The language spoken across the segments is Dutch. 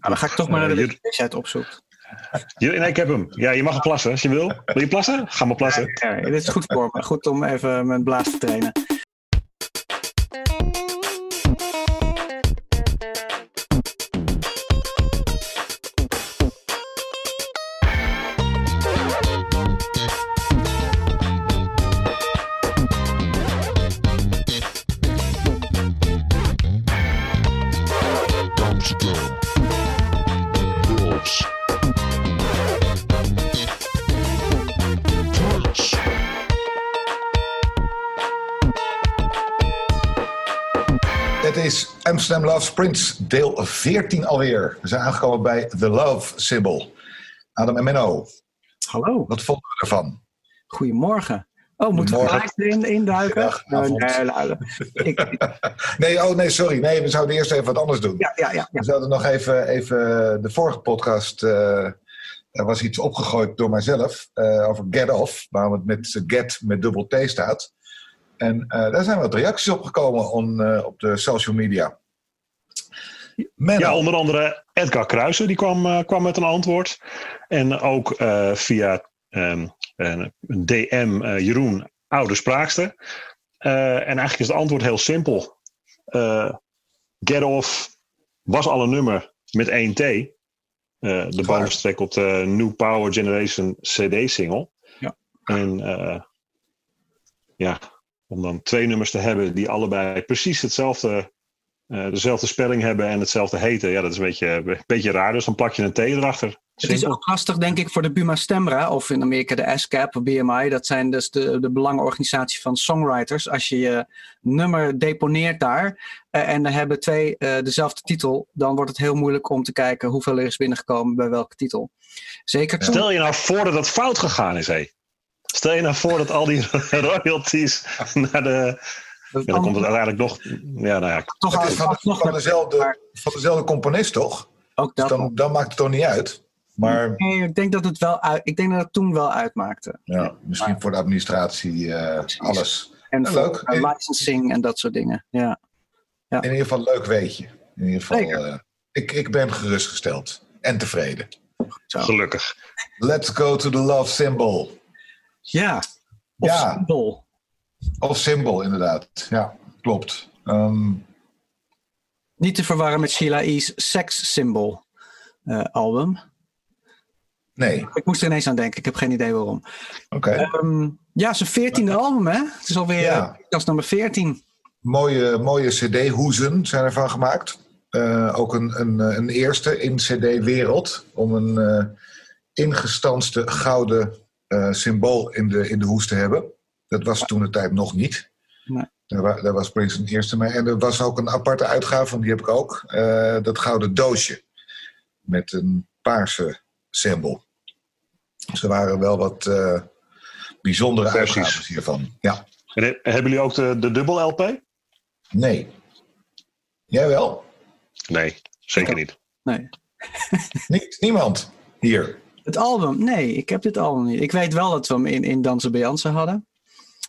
dan ga ik toch maar naar de opzoekt. Jur- Nee, ik heb hem. Ja, je mag hem plassen als je wil. Wil je plassen? Ga maar plassen. Ja, dit is goed voor me. Goed om even mijn blaas te trainen. Love Sprints, deel 14 alweer. We zijn aangekomen bij The Love Symbol. Adam en Menno, Hallo, wat vonden we ervan? goedemorgen. Oh, moeten we gelijk erin induiken? Goedenavond. Nee, nee, nee. Oh nee, sorry. Nee, we zouden eerst even wat anders doen. ja, ja, ja, ja. We zouden nog even, even de vorige podcast. eh, er was iets opgegooid door mijzelf eh, over Get Off, waarom het met Get met dubbel T staat. En eh, daar zijn wat reacties op gekomen on, op de social media. Menno, Ja, onder andere Edgar Kruijsen, die kwam, eh, kwam met een antwoord. En ook eh, via ehm, een DM eh, Jeroen, oude spraakster. En eigenlijk is het antwoord heel simpel. Get Off was al een nummer met 1 T. Eh, de bonustrack op de New Power Generation CD-single. Ja. En ja, om dan twee nummers te hebben die allebei precies hetzelfde eh, dezelfde spelling hebben en hetzelfde heten. Ja, dat is een beetje, een beetje raar. Dus dan plak je een T erachter. Het is ook lastig, denk ik, voor de Buma Stemra, of in Amerika de ASCAP, of BMI. Dat zijn dus de, de belangenorganisatie van songwriters. Als je je nummer deponeert daar eh, en er hebben twee eh, dezelfde titel, dan wordt het heel moeilijk om te kijken hoeveel er is binnengekomen bij welke titel. Zeker toen. Stel je nou voor dat het fout gegaan is, hé. Stel je nou voor dat al die royalties naar de... Ja, dan komt het uiteindelijk nog... Ja, nou ja. toch het is van, van, dezelfde, van dezelfde componist, toch? Ook Dus dan, dan maakt het toch niet uit. Maar Nee, ik denk dat het wel uit, ik denk dat het toen wel uitmaakte. ja, misschien voor de administratie eh, alles. En Ja, voor, leuk. eh, licensing en dat soort dingen. Ja. In ieder geval leuk weetje. In ieder geval, eh, ik, ik ben gerustgesteld en tevreden. Zo. Gelukkig. Let's go to the love symbol. Ja. Of Ja. symbool. Of symbol, inderdaad. Ja, klopt. Ehm, Niet te verwarren met Sheila E's Sex Symbol eh, album. nee, Ik moest er ineens aan denken, ik heb geen idee waarom. oké. Ehm, ja, zijn veertiende album, hè? Het is alweer Ja. eh, podcast nummer 14. Mooie, mooie CD-hoezen zijn ervan gemaakt. Eh, ook een, een, eh, een eerste in CD-wereld. Om een eh, ingestanste gouden eh, symbool in de, in de hoes te hebben. Dat was toen de tijd nog niet. Nee. Daar, daar was Prince een eerste mee. En er was ook een aparte uitgave, van die heb ik ook. eh, dat gouden doosje. Met een paarse symbool. Dus er waren wel wat eh, bijzondere Versies. uitgaves hiervan. Ja, En he- hebben jullie ook de, de dubbel LP? nee. Jij wel? Nee, zeker niet. Nee. Niet, niemand hier. Het album? Nee, ik heb dit album niet. Ik weet wel dat we hem in, in Dansen bij Jansen hadden.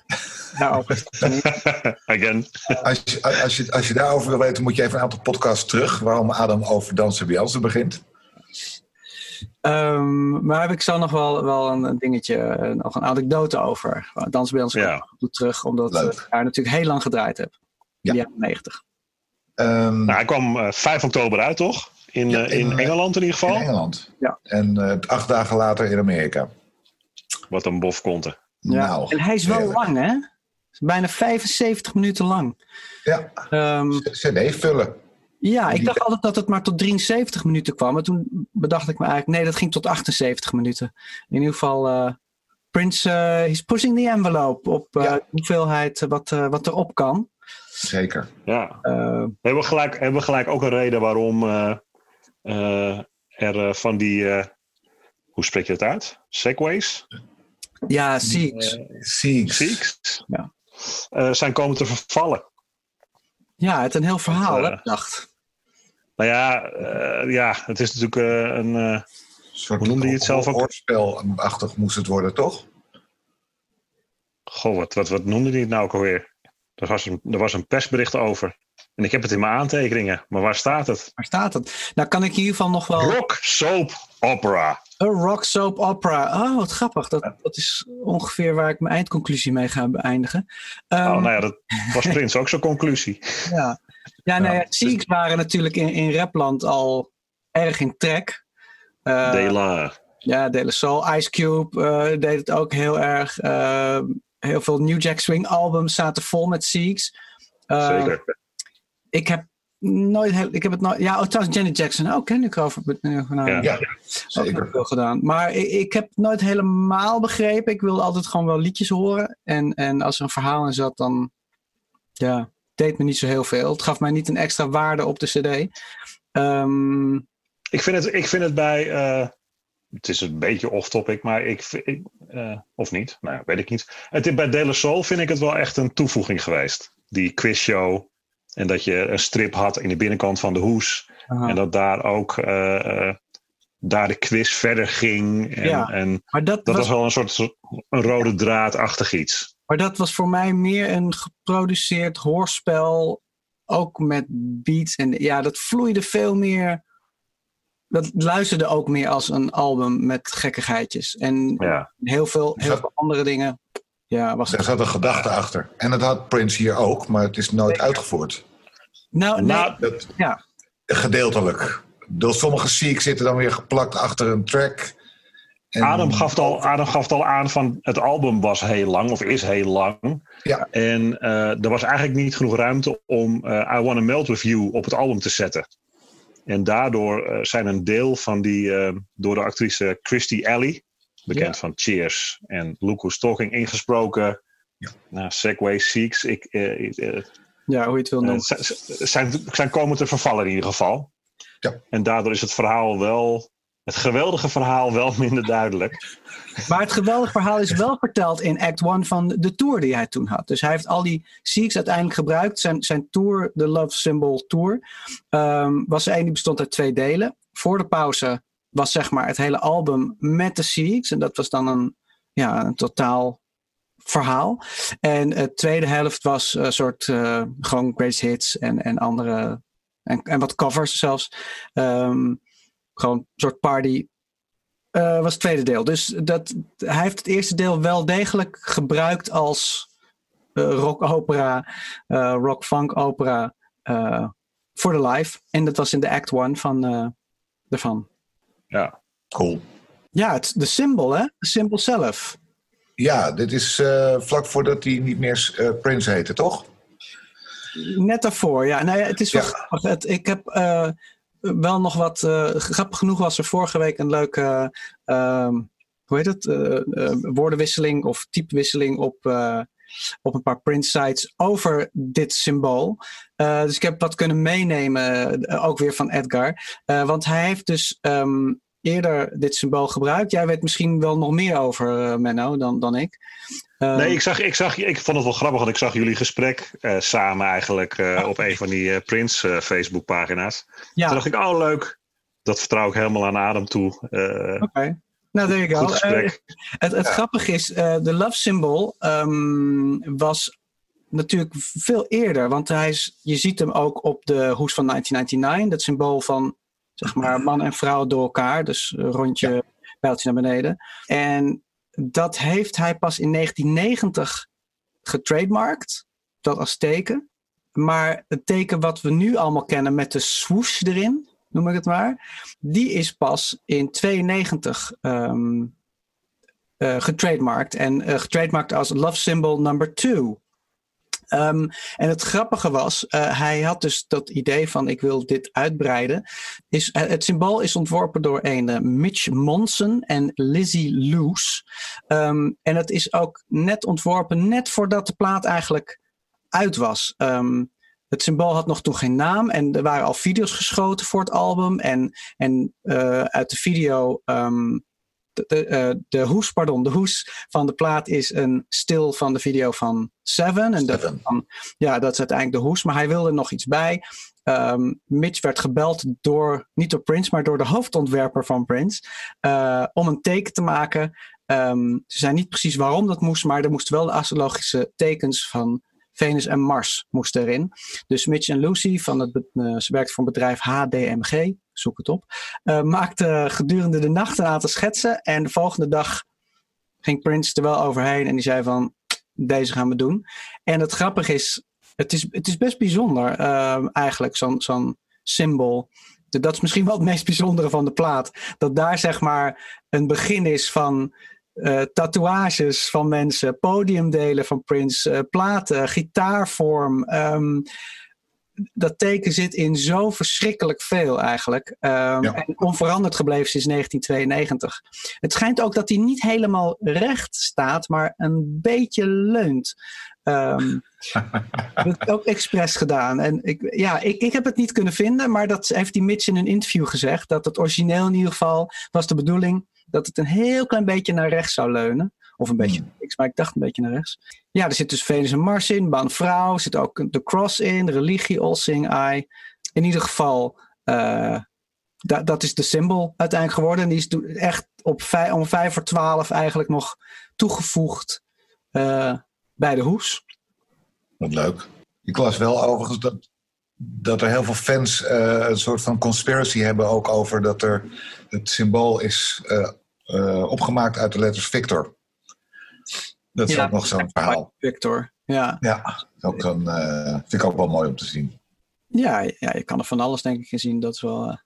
Again. Als je, als, je, als je daarover wil weten, moet je even een aantal podcasts terug. Waarom Adam over dansen bij Jansen begint. Ehm, maar heb ik zo nog wel, wel een, dingetje, eh, nog een anekdote over. Dansen bij Jansen Ja. terug, omdat Leuk. ik daar natuurlijk heel lang gedraaid heb. In Ja. de jaren 90. Ehm, Nou, hij kwam eh, 5 oktober uit, toch? In, Ja, eh, in, in, eh, Engeland in ieder in geval. Engeland. Ja. En eh, acht dagen later in Amerika. Wat een bof konte. Ja. Nou, en hij is wel heerlijk. lang, hè? Bijna 75 minuten lang. Ja, Ehm, CD vullen. ja, ik dacht altijd dat het maar tot 73 minuten kwam. Maar toen bedacht ik me eigenlijk, nee, dat ging tot 78 minuten. In ieder geval, eh Prince eh is pushing the envelope op eh, Ja. de hoeveelheid wat, wat erop kan. Zeker. Ja. Eh, Hebben we gelijk, hebben we gelijk ook een reden waarom eh, eh, er van die... eh, hoe spreek je het uit? Segways? Ja, Siegs. Siegs. Siegs? Ja. Eh, zijn komen te vervallen. Ja, het is een heel verhaal, Eh, hè? Ik dacht. Nou ja, eh, ja het is natuurlijk eh, een... eh, soort Hoe noemde je het zelf ook? Hoorspelachtig moest het worden, toch? goh, wat, wat, wat noemde hij het nou ook alweer? Er was een, er was een persbericht over. En ik heb het in mijn aantekeningen, maar waar staat het? Waar staat het? Nou kan ik in ieder geval nog wel... Rock Soap Opera. Een rock soap opera. Oh, wat grappig. Dat, dat is ongeveer waar ik mijn eindconclusie mee ga beëindigen. oh, Ehm, nou ja, dat was Prins ook zo'n conclusie. Ja, ja, nou ja. Cheeks waren natuurlijk in, in rapland al erg in trek. Eh, De La. Ja, De La Soul. Ice Cube eh, deed het ook heel erg. Eh, heel veel New Jack Swing albums zaten vol met Cheeks. Eh, Zeker. Ik heb nooit heel, ik heb het nooit. Ja, oh, trouwens Janet Jackson ook, ken ik over. Nou, Ja. Ja, ook zeker. veel gedaan. Maar ik, ik heb het nooit helemaal begrepen. Ik wilde altijd gewoon wel liedjes horen. En, en als er een verhaal in zat, dan ja, deed me niet zo heel veel. Het gaf mij niet een extra waarde op de CD. Ehm, Ik vind het, ik vind het bij. eh, het is een beetje off-topic, maar ik. eh, of niet? Nou, ja, weet ik niet. Het, is- bij De La Soul vind ik het wel echt een toevoeging geweest. Die quizshow. En dat je een strip had in de binnenkant van de hoes. aha. En dat daar ook. eh, eh, daar de quiz verder ging. En, Ja. en maar, dat dat was, was wel een soort een rode draadachtig iets. maar dat was voor mij meer een geproduceerd hoorspel. Ook met beats. En ja, dat vloeide veel meer. Dat luisterde ook meer als een album met gekkigheidjes. En Ja. heel, veel, heel veel andere dingen. Ja, was Daar zat een gedachte achter. En dat had Prince hier ook, maar het is nooit uitgevoerd. Nou, nee, Nou, Dat, ja. Gedeeltelijk. Door sommige ziek zitten dan weer geplakt achter een track. En- Adam gaf, het al, Adam gaf het al aan van het album was heel lang of is heel lang. Ja. En eh, er was eigenlijk niet genoeg ruimte om eh, I Wanna Melt With You op het album te zetten. En daardoor eh, zijn een deel van die eh, door de actrice Christy Alley, bekend Ja. van Cheers en Who's Talking, ingesproken. Ja. Nou, Segway Seeks, ik, eh, eh, ja, hoe je het wil eh, noemen. zijn, zijn, komen te vervallen in ieder geval. Ja. En daardoor is het verhaal wel, het geweldige verhaal wel minder duidelijk. Maar het geweldige verhaal is wel verteld in Act 1 van de tour die hij toen had. Dus hij heeft al die Seeks uiteindelijk gebruikt. Zijn, zijn tour, de Love Symbol Tour, ehm, was er één die bestond uit twee delen. Voor de pauze was zeg maar het hele album met de Seeks. En dat was dan een, ja, een totaal verhaal. En de tweede helft was een soort eh, gewoon greatest hits en, en andere... En, en wat covers zelfs. Ehm, gewoon een soort party eh, was het tweede deel. Dus dat, hij heeft het eerste deel wel degelijk gebruikt als eh, rock opera, rock funk opera voor de live. En dat was in de act one van ervan. Ja. Cool. Ja, het, de symbol hè, de symbol zelf. Ja, dit is eh, vlak voordat hij niet meer eh, Prince heette, toch? Net daarvoor, ja. Nou ja, het is wel Ja. grappig. Het, ik heb eh, wel nog wat... eh, grappig genoeg was er vorige week een leuke... ehm, hoe heet het? eh, eh, woordenwisseling of typewisseling op, eh, op een paar print sites over dit symbool. Eh, dus ik heb wat kunnen meenemen, eh, ook weer van Edgar. Eh, want hij heeft dus ehm, eerder dit symbool gebruikt. Jij weet misschien wel nog meer over, Menno, dan, dan ik. Eh, Nee, ik, zag, ik, zag, ik vond het wel grappig, want ik zag jullie gesprek samen eigenlijk op een van die Prince eh, Facebook-pagina's. ja, Toen dacht ik, oh leuk, dat vertrouw ik helemaal aan Adam toe. Oké. Nou, there you go. Eh, Het, het grappige is, eh, de love symbol ehm, was natuurlijk veel eerder. Want hij is, je ziet hem ook op de hoes van 1999. Dat symbool van zeg maar, man en vrouw door elkaar. Dus rondje, pijltje naar beneden. En dat heeft hij pas in 1990 getrademarkt. Dat als teken. Maar het teken wat we nu allemaal kennen met de swoosh erin, noem ik het maar. Die is pas in 92 ehm eh, getrademarkt. En eh getrademarkt als love symbol number two. Ehm, en het grappige was, eh, hij had dus dat idee van ik wil dit uitbreiden. Is, het symbool is ontworpen door een Mitch Monson en Lizzie Loos. Ehm, en het is ook net ontworpen, net voordat de plaat eigenlijk uit was. Het symbool had nog toen geen naam en er waren al video's geschoten voor het album. En, en eh, uit de video, ehm, de, de, eh, de hoes, pardon, de hoes van de plaat is een stil van de video van Seven. En dat, van, ja, dat is uiteindelijk de hoes, maar hij wilde nog iets bij. Ehm, Mitch werd gebeld door, niet door Prince, maar door de hoofdontwerper van Prince. eh, om een teken te maken. Ehm, ze zei niet precies waarom dat moest, maar er moesten wel de astrologische tekens van Venus en Mars moesten erin. Dus Mitch en Lucy, van het, eh, ze werkte voor een bedrijf HDMG, zoek het op, eh, maakte gedurende de nacht een aantal schetsen. En de volgende dag ging Prince er wel overheen en die zei van, deze gaan we doen. En het grappige is, het is, het is best bijzonder eh, eigenlijk, zo'n zo'n symbool. Dat is misschien wel het meest bijzondere van de plaat. Dat daar zeg maar een begin is van eh, tatoeages van mensen, podiumdelen van Prince, eh, platen, gitaarvorm. ehm, dat teken zit in zo verschrikkelijk veel eigenlijk. Ehm, Ja. En onveranderd gebleven sinds 1992. Het schijnt ook dat hij niet helemaal recht staat, maar een beetje leunt. Ehm dat heb ik ook expres gedaan. En ik, ja, ik, ik heb het niet kunnen vinden, maar dat heeft die Mitch in een interview gezegd. Dat het origineel in ieder geval was de bedoeling dat het een heel klein beetje naar rechts zou leunen. Of een beetje naar links, maar ik dacht een beetje naar rechts. Ja, er zit dus Venus en Mars in, Baan Vrouw, er zit ook de Cross in, de religie, All Sing I. In ieder geval, eh, da- dat is de symbool uiteindelijk geworden. En die is echt op om vijf voor twaalf eigenlijk nog toegevoegd eh, bij de hoes. Wat leuk. Ik las wel overigens dat, dat er heel veel fans eh, een soort van conspiracy hebben ook over dat er het symbool is eh, eh, opgemaakt uit de letters Victor. Dat is Ja. ook nog zo'n verhaal. Victor. Ja. Ja, ook een, eh, vind ik ook wel mooi om te zien. Ja, ja, je kan er van alles denk ik in zien. Dat is wel eh,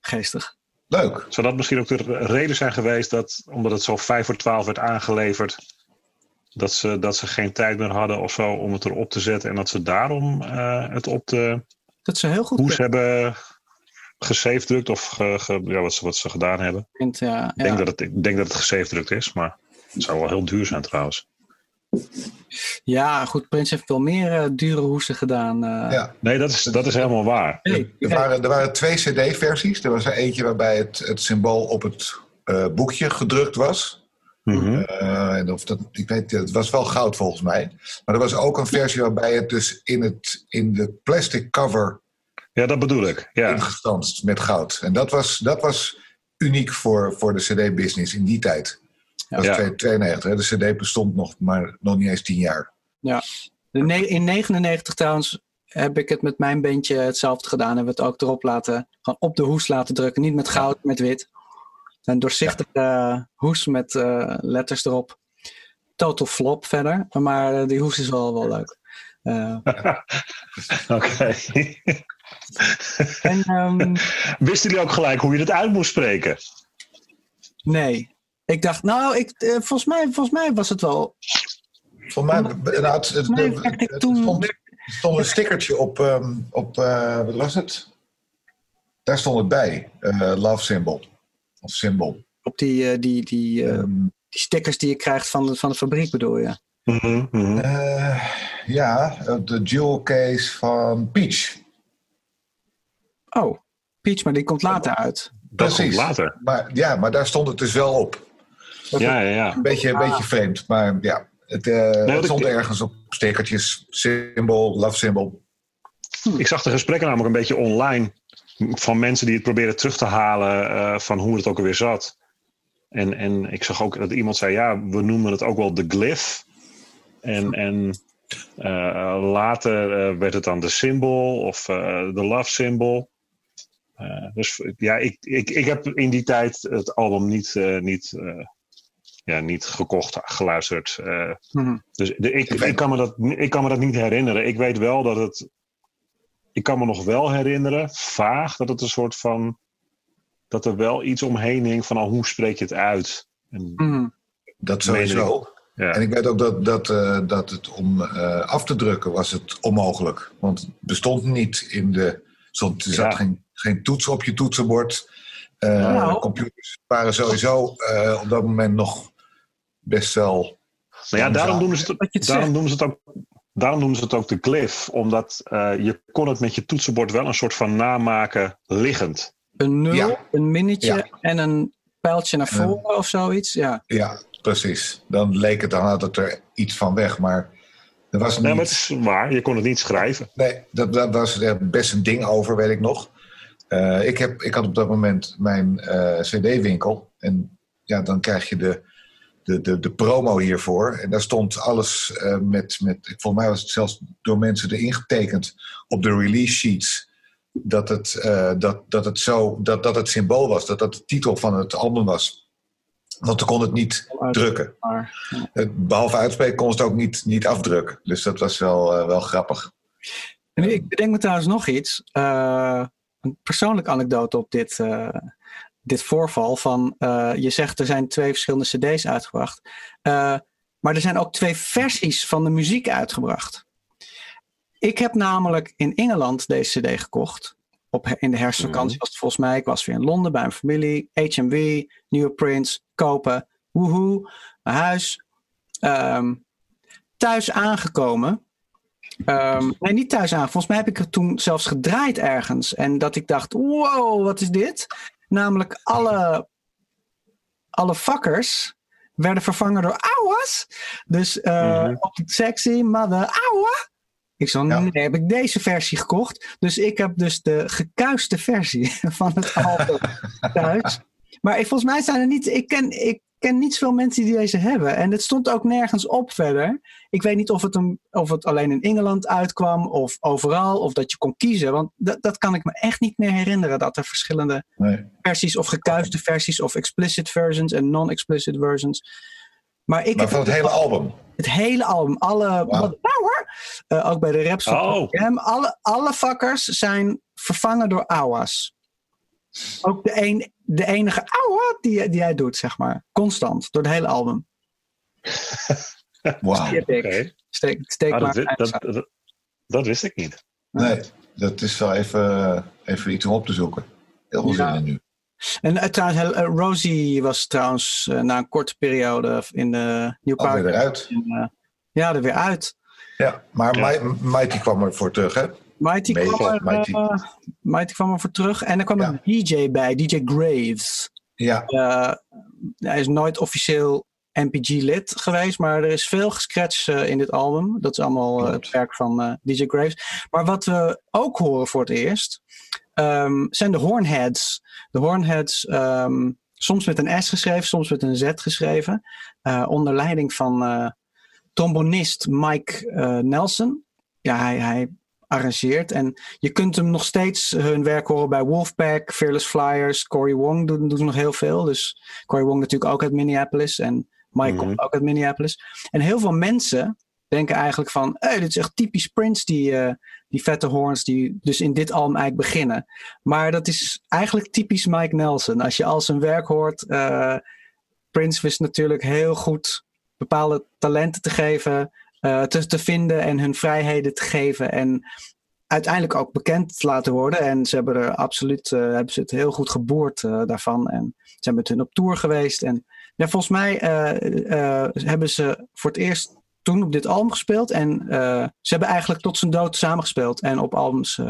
geestig. Leuk. Zou dat misschien ook de reden zijn geweest dat, omdat het zo vijf voor twaalf werd aangeleverd, dat ze, dat ze geen tijd meer hadden of zo om het erop te zetten en dat ze daarom eh, het op de Dat ze heel goed hoes hebben gesafedrukt of ge, ge- ja, wat, ze, wat ze gedaan hebben. Ja, Ik denk ja. dat het, ik denk dat het gesafedrukt is, maar het zou wel heel duur zijn trouwens. ja, goed. Prins heeft wel meer eh, dure hoesen gedaan. eh. Ja. Nee, dat is, dat is helemaal waar. Hey, Er waren, er waren twee CD-versies. Er was er eentje waarbij het, het symbool op het eh, boekje gedrukt was. Mhm. Eh, en of dat, ik weet, het was wel goud volgens mij. Maar er was ook een versie waarbij het dus in, het, in de plastic cover Ja, dat bedoel ik. Ja. ingestanst met goud. En dat was, dat was uniek voor, voor de CD-business in die tijd. Dat was Ja. 92. Hè? De CD bestond nog maar nog niet eens tien jaar. De ne- in 99 trouwens heb ik het met mijn bandje hetzelfde gedaan. Hebben we het ook erop laten, gewoon op de hoes laten drukken. Niet met goud, met wit. Een doorzichtige eh, hoes met eh, letters erop. Total flop verder. Maar eh, die hoes is wel, wel leuk. Eh, Oké. en ehm, Wisten jullie ook gelijk hoe je het uit moest spreken? nee. Ik dacht, nou, ik, eh, volgens, mij, volgens mij was het wel. Volgens mij, nou, het, het, mij het- werkte ik het toen- stond, er stond een stickertje op, ehm, op eh, wat was het? Daar stond het bij. eh, love symbol. Of symbol. Op die, eh, die, die, eh, Ehm, die stickers die je krijgt van de, van de fabriek, bedoel je? Mhm, mhm. eh, ja, de jewel case van Peach. Oh, Peach, maar die komt later uit. Dat komt Precies. later. Maar, ja, maar daar stond het dus wel op. Ja, ja, ja. Een beetje, een beetje vreemd, maar ja. Het, eh, stond ik- ergens op stickertjes. Symbol, love symbol. Ik zag de gesprekken namelijk een beetje online van mensen die het proberen terug te halen eh, van hoe het ook alweer zat. En, en ik zag ook dat iemand zei, ja, we noemen het ook wel de glyph. En, en eh, later eh, werd het dan de symbol of eh, de love symbol. Eh, dus ja, ik, ik, ik heb in die tijd het album niet, eh, niet, eh, ja, niet gekocht, geluisterd. eh, Mhm. dus de, ik, ik, kan me dat, ik kan me dat niet herinneren. Ik weet wel dat het. Ik kan me nog wel herinneren, vaag, dat het een soort van. Dat er wel iets omheen hing van al hoe spreek je het uit. En, Mhm. Dat sowieso. ja. En ik weet ook dat, dat, eh, dat het om eh, af te drukken was het onmogelijk. Want het bestond niet in de... Stond, er zat Ja. geen, geen toets op je toetsenbord. Eh, Nou. Computers waren sowieso eh, op dat moment nog best wel... Maar ja, daarom noemen, ze het, daarom, noemen ze het ook, daarom noemen ze het ook de glyph. Omdat eh, je kon het met je toetsenbord wel een soort van namaken liggend. Een nul, Ja. een minnetje Ja. en een pijltje naar een- voren of zoiets. Ja. Ja, precies. Dan leek het, dan het er iets van weg. Maar er was niet... Nee, maar het is waar, je kon het niet schrijven. Nee, dat, dat was er best een ding over, weet ik nog. Eh, ik, heb, ik had op dat moment mijn eh, CD-winkel. En ja, dan krijg je de, de, de, de promo hiervoor. En daar stond alles eh, met, met. Volgens mij was het zelfs door mensen erin getekend op de release sheets. Dat het, eh, dat, dat het zo. Dat, dat het symbool was. Dat dat de titel van het album was. Want ze kon het niet drukken. Maar, Het- Behalve uitspreken kon ze het ook niet, niet afdrukken. Dus dat was wel, eh, wel grappig. En ik bedenk me trouwens nog iets. eh, een persoonlijke anekdote op dit, eh, dit voorval. Van, eh, je zegt er zijn twee verschillende cd's uitgebracht. Eh, maar er zijn ook twee versies van de muziek uitgebracht. Ik heb namelijk in Engeland deze cd gekocht. Op, in de herfstvakantie was het volgens mij. Ik was weer in Londen bij mijn familie. HMV, nieuwe prints, kopen. Woehoe, naar huis. Ehm, thuis aangekomen. Ehm, nee, niet thuis aan. Volgens mij heb ik het toen zelfs gedraaid ergens. En dat ik dacht, wow, wat is dit? Namelijk alle, alle vakkers werden vervangen door ouwas. Dus op het sexy mother ouwa. Ik zo, Ja. nee, heb ik deze versie gekocht. Dus ik heb dus de gekuiste versie van het album thuis. Maar ik, volgens mij zijn er niet... Ik ken, ik ken niet zoveel mensen die deze hebben. En het stond ook nergens op verder. Ik weet niet of het, een, of het alleen in Engeland uitkwam of overal. Of dat je kon kiezen. Want dat, dat kan ik me echt niet meer herinneren. Dat er verschillende Nee. versies of gekuiste versies of explicit versions en non-explicit versions. Maar ik Maar van het hele album. het hele album, alle, wat- Power, eh, ook bij de raps van Oh. Alle, alle vakkers zijn vervangen door awas. Ook de, een, de enige awa die, die hij doet, zeg maar. Constant, door het hele album. Wauw. Ik. Oké. Steek, steek Ah, maar dat, dat, eind dat, dat wist ik niet. Nee, dat is wel even, even iets om op te zoeken. Heel veel Ja. zin in nu. En uh, trouwens, uh, Rosie was trouwens uh, na een korte periode in de New Park. eruit. uh, ja, er weer uit. Ja, maar Ja. Mi- Mighty kwam er voor terug, hè? Mighty, Mega, kwam er, Mighty. Uh, Mighty kwam er voor terug. En er kwam Ja. een DJ bij, DJ Graves. Ja, Uh, hij is nooit officieel NPG-lid geweest, maar er is veel gescratcht uh, in dit album. Dat is allemaal uh, Klopt. het werk van DJ Graves. Maar wat we ook horen voor het eerst, um, zijn de Hornheads. De Hornheads, um, soms met een S geschreven, soms met een Z geschreven. Onder leiding van trombonist Mike Nelson. Ja, hij, hij arrangeert. En je kunt hem nog steeds hun werk horen bij Wolfpack, Fearless Flyers, Cory Wong doet, doet nog heel veel. Dus Cory Wong natuurlijk ook uit Minneapolis en Mike Mhm. komt ook uit Minneapolis. En heel veel mensen denken eigenlijk van, hey, dit is echt typisch Prince, die, uh, die vette horns die dus in dit album eigenlijk beginnen. Maar dat is eigenlijk typisch Mike Nelson. Als je al zijn werk hoort, uh, Prince wist natuurlijk heel goed bepaalde talenten te geven, uh, te, te vinden en hun vrijheden te geven. En uiteindelijk ook bekend te laten worden. En ze hebben er absoluut uh, hebben ze het heel goed geboord uh, daarvan. En ze zijn met hun op tour geweest. En ja, volgens mij hebben ze voor het eerst toen op dit album gespeeld. En ze hebben eigenlijk tot zijn dood samengespeeld. En op albums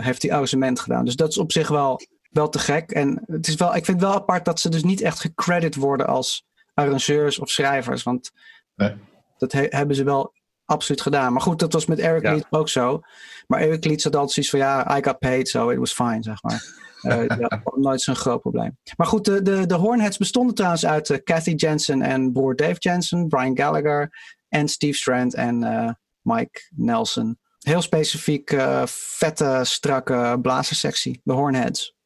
heeft hij arrangement gedaan. Dus dat is op zich wel, wel te gek. En het is wel, ik vind het wel apart dat ze dus niet echt gecredit worden als arrangeurs of schrijvers. Want nee. Dat he hebben ze wel absoluut gedaan. Maar goed, dat was met Eric ja. Leeds ook zo. Maar Eric Leeds had altijd zoiets van ja, I got paid, so it was fine, zeg maar. uh, ja, nooit zo'n groot probleem. Maar goed, de, de, de Hornheads bestonden trouwens uit uh, Kathy Jensen en broer Dave Jensen, Brian Gallagher en Steve Strand en uh, Mike Nelson. Heel specifiek vette, strakke blazerssectie, de Hornheads.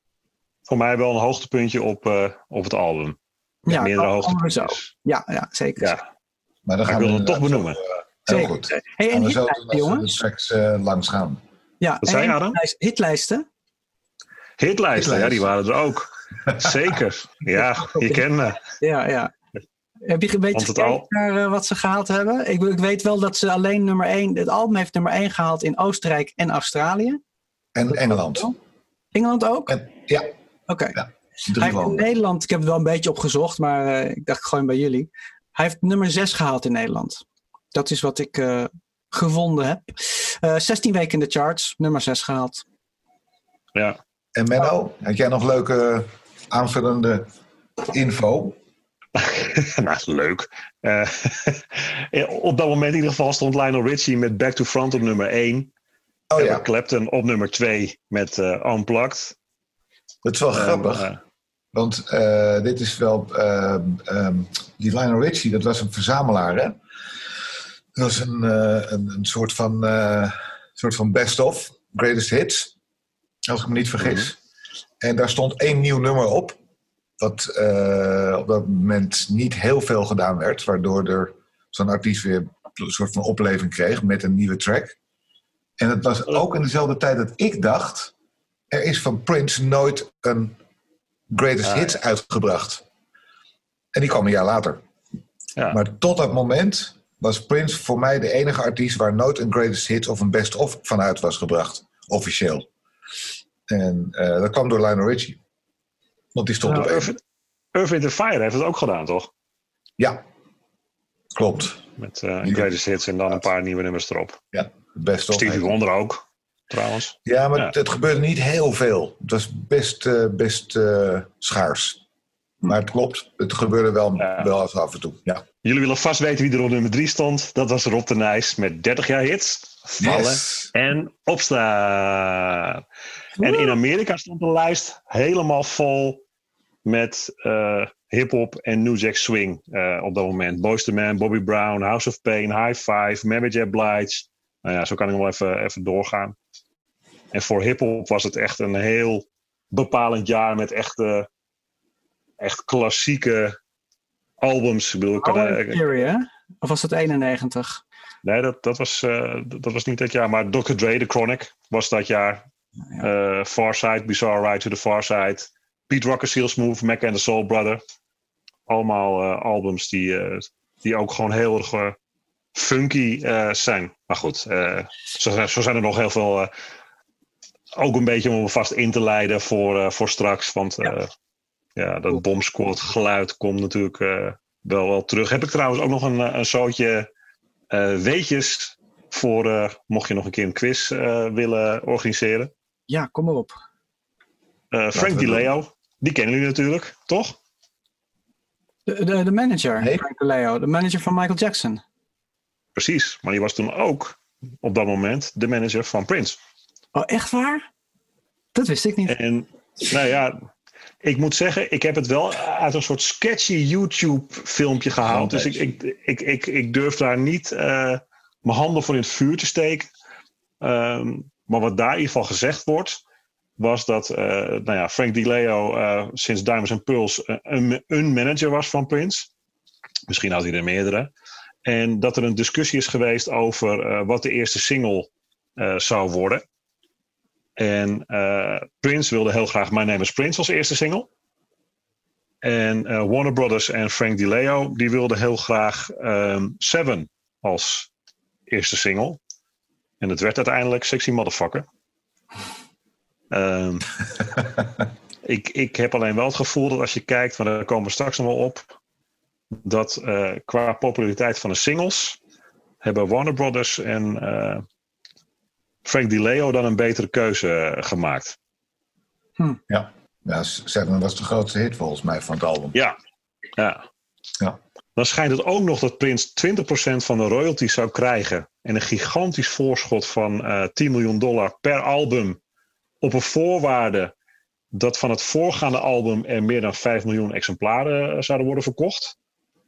Voor mij wel een hoogtepuntje op, op het album. Ja, meerdere hoogtepuntjes. Ja, ja, zeker. Ja. Maar, dan maar gaan we het toch benoemen. Zo, heel goed. Hey, en zo jongens. straks uh, langs gaan. Ja, Wat zei Adam? Hitlijsten. Hitlijsten, ja, die waren er ook. Zeker. Ja, je kent me. Ja, ja. Heb je weet je al... naar uh, wat ze gehaald hebben? Ik, ik, weet wel dat ze alleen nummer 1... Het album heeft nummer 1 gehaald in Oostenrijk en Australië. En Engeland. Engeland ook? En, ja. Oké. Okay. Ja, in Nederland, ik heb het wel een beetje opgezocht, maar uh, ik dacht gewoon bij jullie. Hij heeft nummer 6 gehaald in Nederland. Dat is wat ik uh, gevonden heb. 16 weken in de charts, nummer 6 gehaald. Ja. En Menno, had jij nog leuke aanvullende info? nou, leuk. Uh, op dat moment in ieder geval stond Lionel Richie met Back to Front op nummer 1. Oh ja. Clapton op nummer 2 met uh, Unplugged. Dat is wel grappig. Uh, Want eh, dit is wel. eh, ehm, die Lionel Richie, dat was een verzamelaar, hè? Dat was een, eh, een, een soort van, soort van best-of, greatest hits. Als ik me niet vergis. En daar stond één nieuw nummer op. Wat op dat moment niet heel veel gedaan werd. Waardoor er zo'n artiest weer een soort van opleving kreeg met een nieuwe track. En het was ook in dezelfde tijd dat ik dacht. Er is van Prince nooit een greatest Ah, hits uitgebracht. En die kwam een jaar later. Ja. Maar tot dat moment was Prince voor mij de enige artiest waar nooit een greatest hits of een best of van uit was gebracht. Officieel. En eh, dat kwam door Lionel Richie. Want die stond Nou, op. Earth, Earth, Wind Fire heeft het ook gedaan, toch? Ja, klopt. Met eh greatest hits en dan een paar nieuwe nummers erop. Ja, best of. Stevie Wonder ook, trouwens. Ja, maar Ja. Het, het gebeurde niet heel veel. Het was best, eh, best eh, schaars. Maar het klopt, het gebeurde wel, Ja. wel eens af en toe. Ja. Jullie willen vast weten wie er op nummer 3 stond. Dat was Rob de Nijs met 30 jaar hits. Vallen Yes. en opstaan. En in Amerika stond de lijst helemaal vol met eh hip-hop en New Jack Swing op dat moment. Boyz II Man, Bobby Brown, House of Pain, High Five, Mary J. Blige. Nou ja, zo kan ik nog wel even, even doorgaan. En voor hip-hop was het echt een heel bepalend jaar met echte, echt klassieke albums. Ik bedoel, ik kan, Power eh, Theory, hè? Of was dat 91? Nee, dat, dat, was, eh, dat was niet dat jaar. Maar Dr. Dre, The Chronic, was dat jaar. Eh Far Side, Bizarre Ride to the Far Side. Pete Rocker, Seal Smooth, Mac and the Soul Brother. Allemaal eh, albums die, eh, die ook gewoon heel erg eh, funky eh, zijn. Maar goed, eh, zo, zo zijn er nog heel veel. Ook een beetje om me vast in te leiden voor, eh, voor straks. Want eh, ja, dat bomsquad geluid komt natuurlijk eh, wel, wel terug. Heb ik trouwens ook nog een, een zootje eh, weetjes voor eh, mocht je nog een keer een quiz eh, willen organiseren. Ja, kom maar op. Eh, Frank Di Leo, die kennen jullie natuurlijk, toch? De, de, de manager, Nee. Frank Leo, de manager van Michael Jackson. Precies, maar die was toen ook op dat moment de manager van Prince. Oh, echt waar? Dat wist ik niet. En nou ja, ik moet zeggen, ik heb het wel uit een soort sketchy YouTube-filmpje gehaald. Dus ik, ik, ik, ik, ik durf daar niet eh, mijn handen voor in het vuur te steken. Ehm, maar wat daar in ieder geval gezegd wordt, was dat eh, nou ja, Frank Di Leo eh, sinds Diamonds and Pearls een, een manager was van Prince. Misschien had hij er meerdere. En dat er een discussie is geweest over eh, wat de eerste single eh, zou worden. En eh, Prince wilde heel graag My Name is Prince als eerste single. En eh, Warner Brothers en Frank Di Leo die wilden heel graag ehm, Seven als eerste single. En het werd uiteindelijk Sexy Motherfucker. Ehm, ik, ik heb alleen wel het gevoel dat als je kijkt, maar daar komen we straks nog wel op, dat eh, qua populariteit van de singles hebben Warner Brothers en Frank Di Leo dan een betere keuze eh, gemaakt. Ja, Seven was de grootste hit volgens mij van het album. Ja. ja. Ja. Dan schijnt het ook nog dat Prince 20% van de royalties zou krijgen. En een gigantisch voorschot van eh 10 miljoen dollar per album. Op een voorwaarde dat van het voorgaande album er meer dan 5 miljoen exemplaren eh, zouden worden verkocht.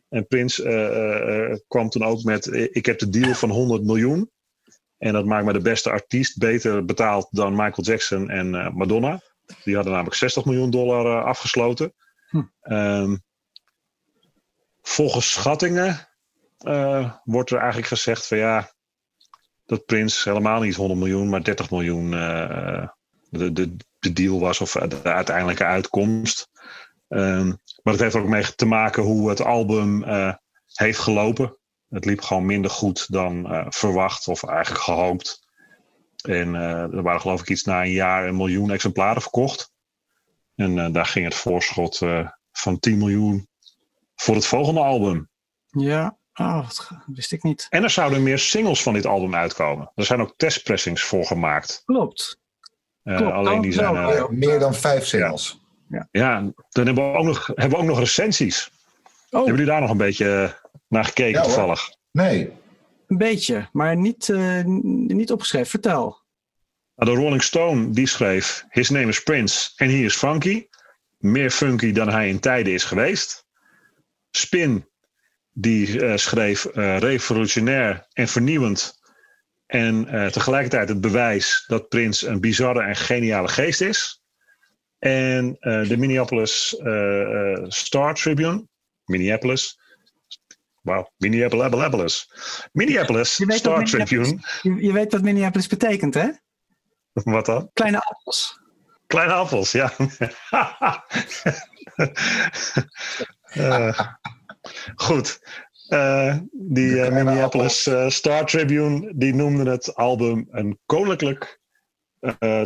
En Prince eh, eh, eh, kwam toen ook met: eh, Ik heb de deal van 100 miljoen. En dat maakt me de beste artiest beter betaald dan Michael Jackson en eh, Madonna. Die hadden namelijk 60 miljoen dollar eh, afgesloten. Hm. Ehm, volgens schattingen eh, wordt er eigenlijk gezegd van ja, dat Prins helemaal niet 100 miljoen, maar 30 miljoen de, de, de deal was of de uiteindelijke uitkomst. Ehm, maar het heeft ook mee te maken hoe het album heeft gelopen. Het liep gewoon minder goed dan eh, verwacht of eigenlijk gehoopt. En eh, er waren geloof ik iets na een jaar een miljoen exemplaren verkocht. En eh, daar ging het voorschot eh, van 10 miljoen voor het volgende album. Ja, oh, dat wist ik niet. En er zouden meer singles van dit album uitkomen. Er zijn ook testpressings voor gemaakt. Klopt. Eh, Klopt, alleen die dat zijn. ja. Meer dan vijf singles. ja, dan hebben we ook nog, hebben we ook nog recensies. Oh, Hebben jullie daar nog een beetje naar gekeken Ja, hoor. toevallig? Nee, een beetje, maar niet, eh, niet opgeschreven. Vertel. Nou, de Rolling Stone die schreef: His name is Prince and he is funky. meer funky dan hij in tijden is geweest. Spin, die eh, schreef eh, revolutionair en vernieuwend. En eh, tegelijkertijd het bewijs dat Prins een bizarre en geniale geest is. En eh, de Minneapolis Star Tribune, Minneapolis. Wauw, Minneapolis. Minneapolis Je weet Star Tribune. Je, je weet wat Minneapolis betekent, hè? Wat dan? Kleine appels. Kleine appels, ja. Eh, goed. Eh, die eh, Minneapolis Star Tribune die noemde het album een koninklijk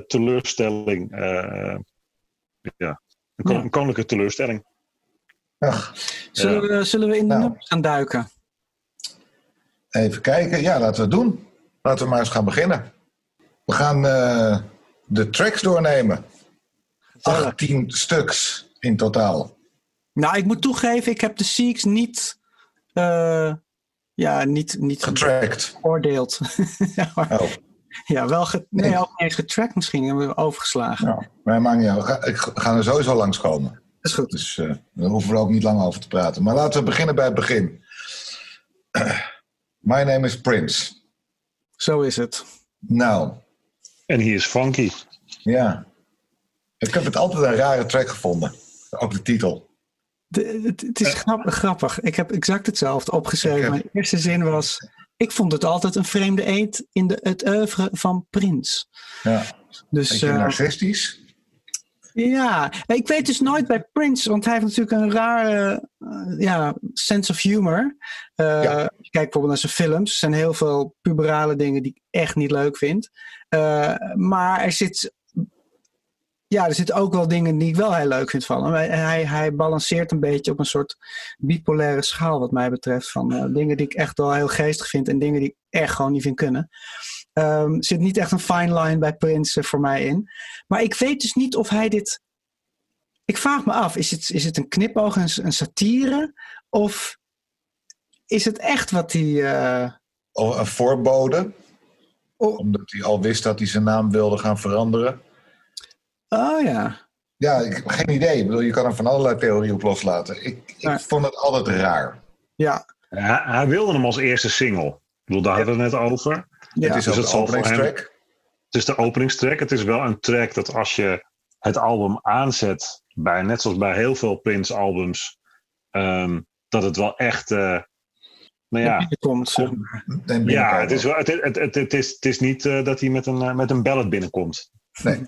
teleurstelling. ja, een, kon- Ja. een koninklijke teleurstelling. Ach, Zullen, we, zullen we in de Nou. nummers gaan duiken? even kijken. Ja, laten we het doen. Laten we maar eens gaan beginnen. We gaan eh, de tracks doornemen. 18 stuks in totaal. Nou, ik moet toegeven, ik heb de Seeks niet, eh, ja, niet, niet Getracked. geoordeeld. ja, Oh, ja, wel ge, nee, Nee. ook niet eens misschien, hebben we overgeslagen. nou, maar maakt niet uit. Ik ga er sowieso langskomen. Dat is goed. Dus eh, daar hoeven we ook niet lang over te praten. Maar laten we beginnen bij het begin. My name is Prince. Zo is het. Nou, En hier is Funky. ja. Ik heb het altijd een rare track gevonden. Ook de titel. De, het, het is grappig, grappig. Ik heb exact hetzelfde opgeschreven. Heb- Mijn eerste zin was... Ik vond het altijd een vreemde eend in de, het oeuvre van Prins. Ja. Dus Beetje eh, narcistisch. Ja, ik weet dus nooit bij Prince, want hij heeft natuurlijk een rare eh, ja, sense of humor. Eh, Ja. als je kijkt bijvoorbeeld naar zijn films. Er zijn heel veel puberale dingen die ik echt niet leuk vind. Eh, maar er zit, ja, er zitten ook wel dingen die ik wel heel leuk vind van hem. Hij, hij, balanceert een beetje op een soort bipolaire schaal wat mij betreft. Van dingen die ik echt wel heel geestig vind en dingen die ik echt gewoon niet vind kunnen. Ehm, er zit niet echt een fine line bij Prince eh, voor mij in. Maar ik weet dus niet of hij dit. Ik vraag me af, is het, is het een knipoog, een, een satire? Of is het echt wat hij. eh, Of een voorbode. Oh. Omdat hij al wist dat hij zijn naam wilde gaan veranderen. Oh ja. Ja, ik heb geen idee. Ik bedoel, je kan er van allerlei theorieën op loslaten. Ik, ik Ja. vond het altijd raar. Ja. Hij, hij wilde hem als eerste single. Ik bedoel, daar hadden we het net over. Ja. het is dus ook de zal voor hem- openingstrack. Het is de openingstrack. Het is wel een track dat als je het album aanzet, bij, net zoals bij heel veel Prince albums, ehm, dat het wel echt. eh, nou ja, komt. zeg kom- maar. En ja het, is wel, het, het, het, het is, het is niet eh, dat hij met een, eh, met een ballad binnenkomt. Nee.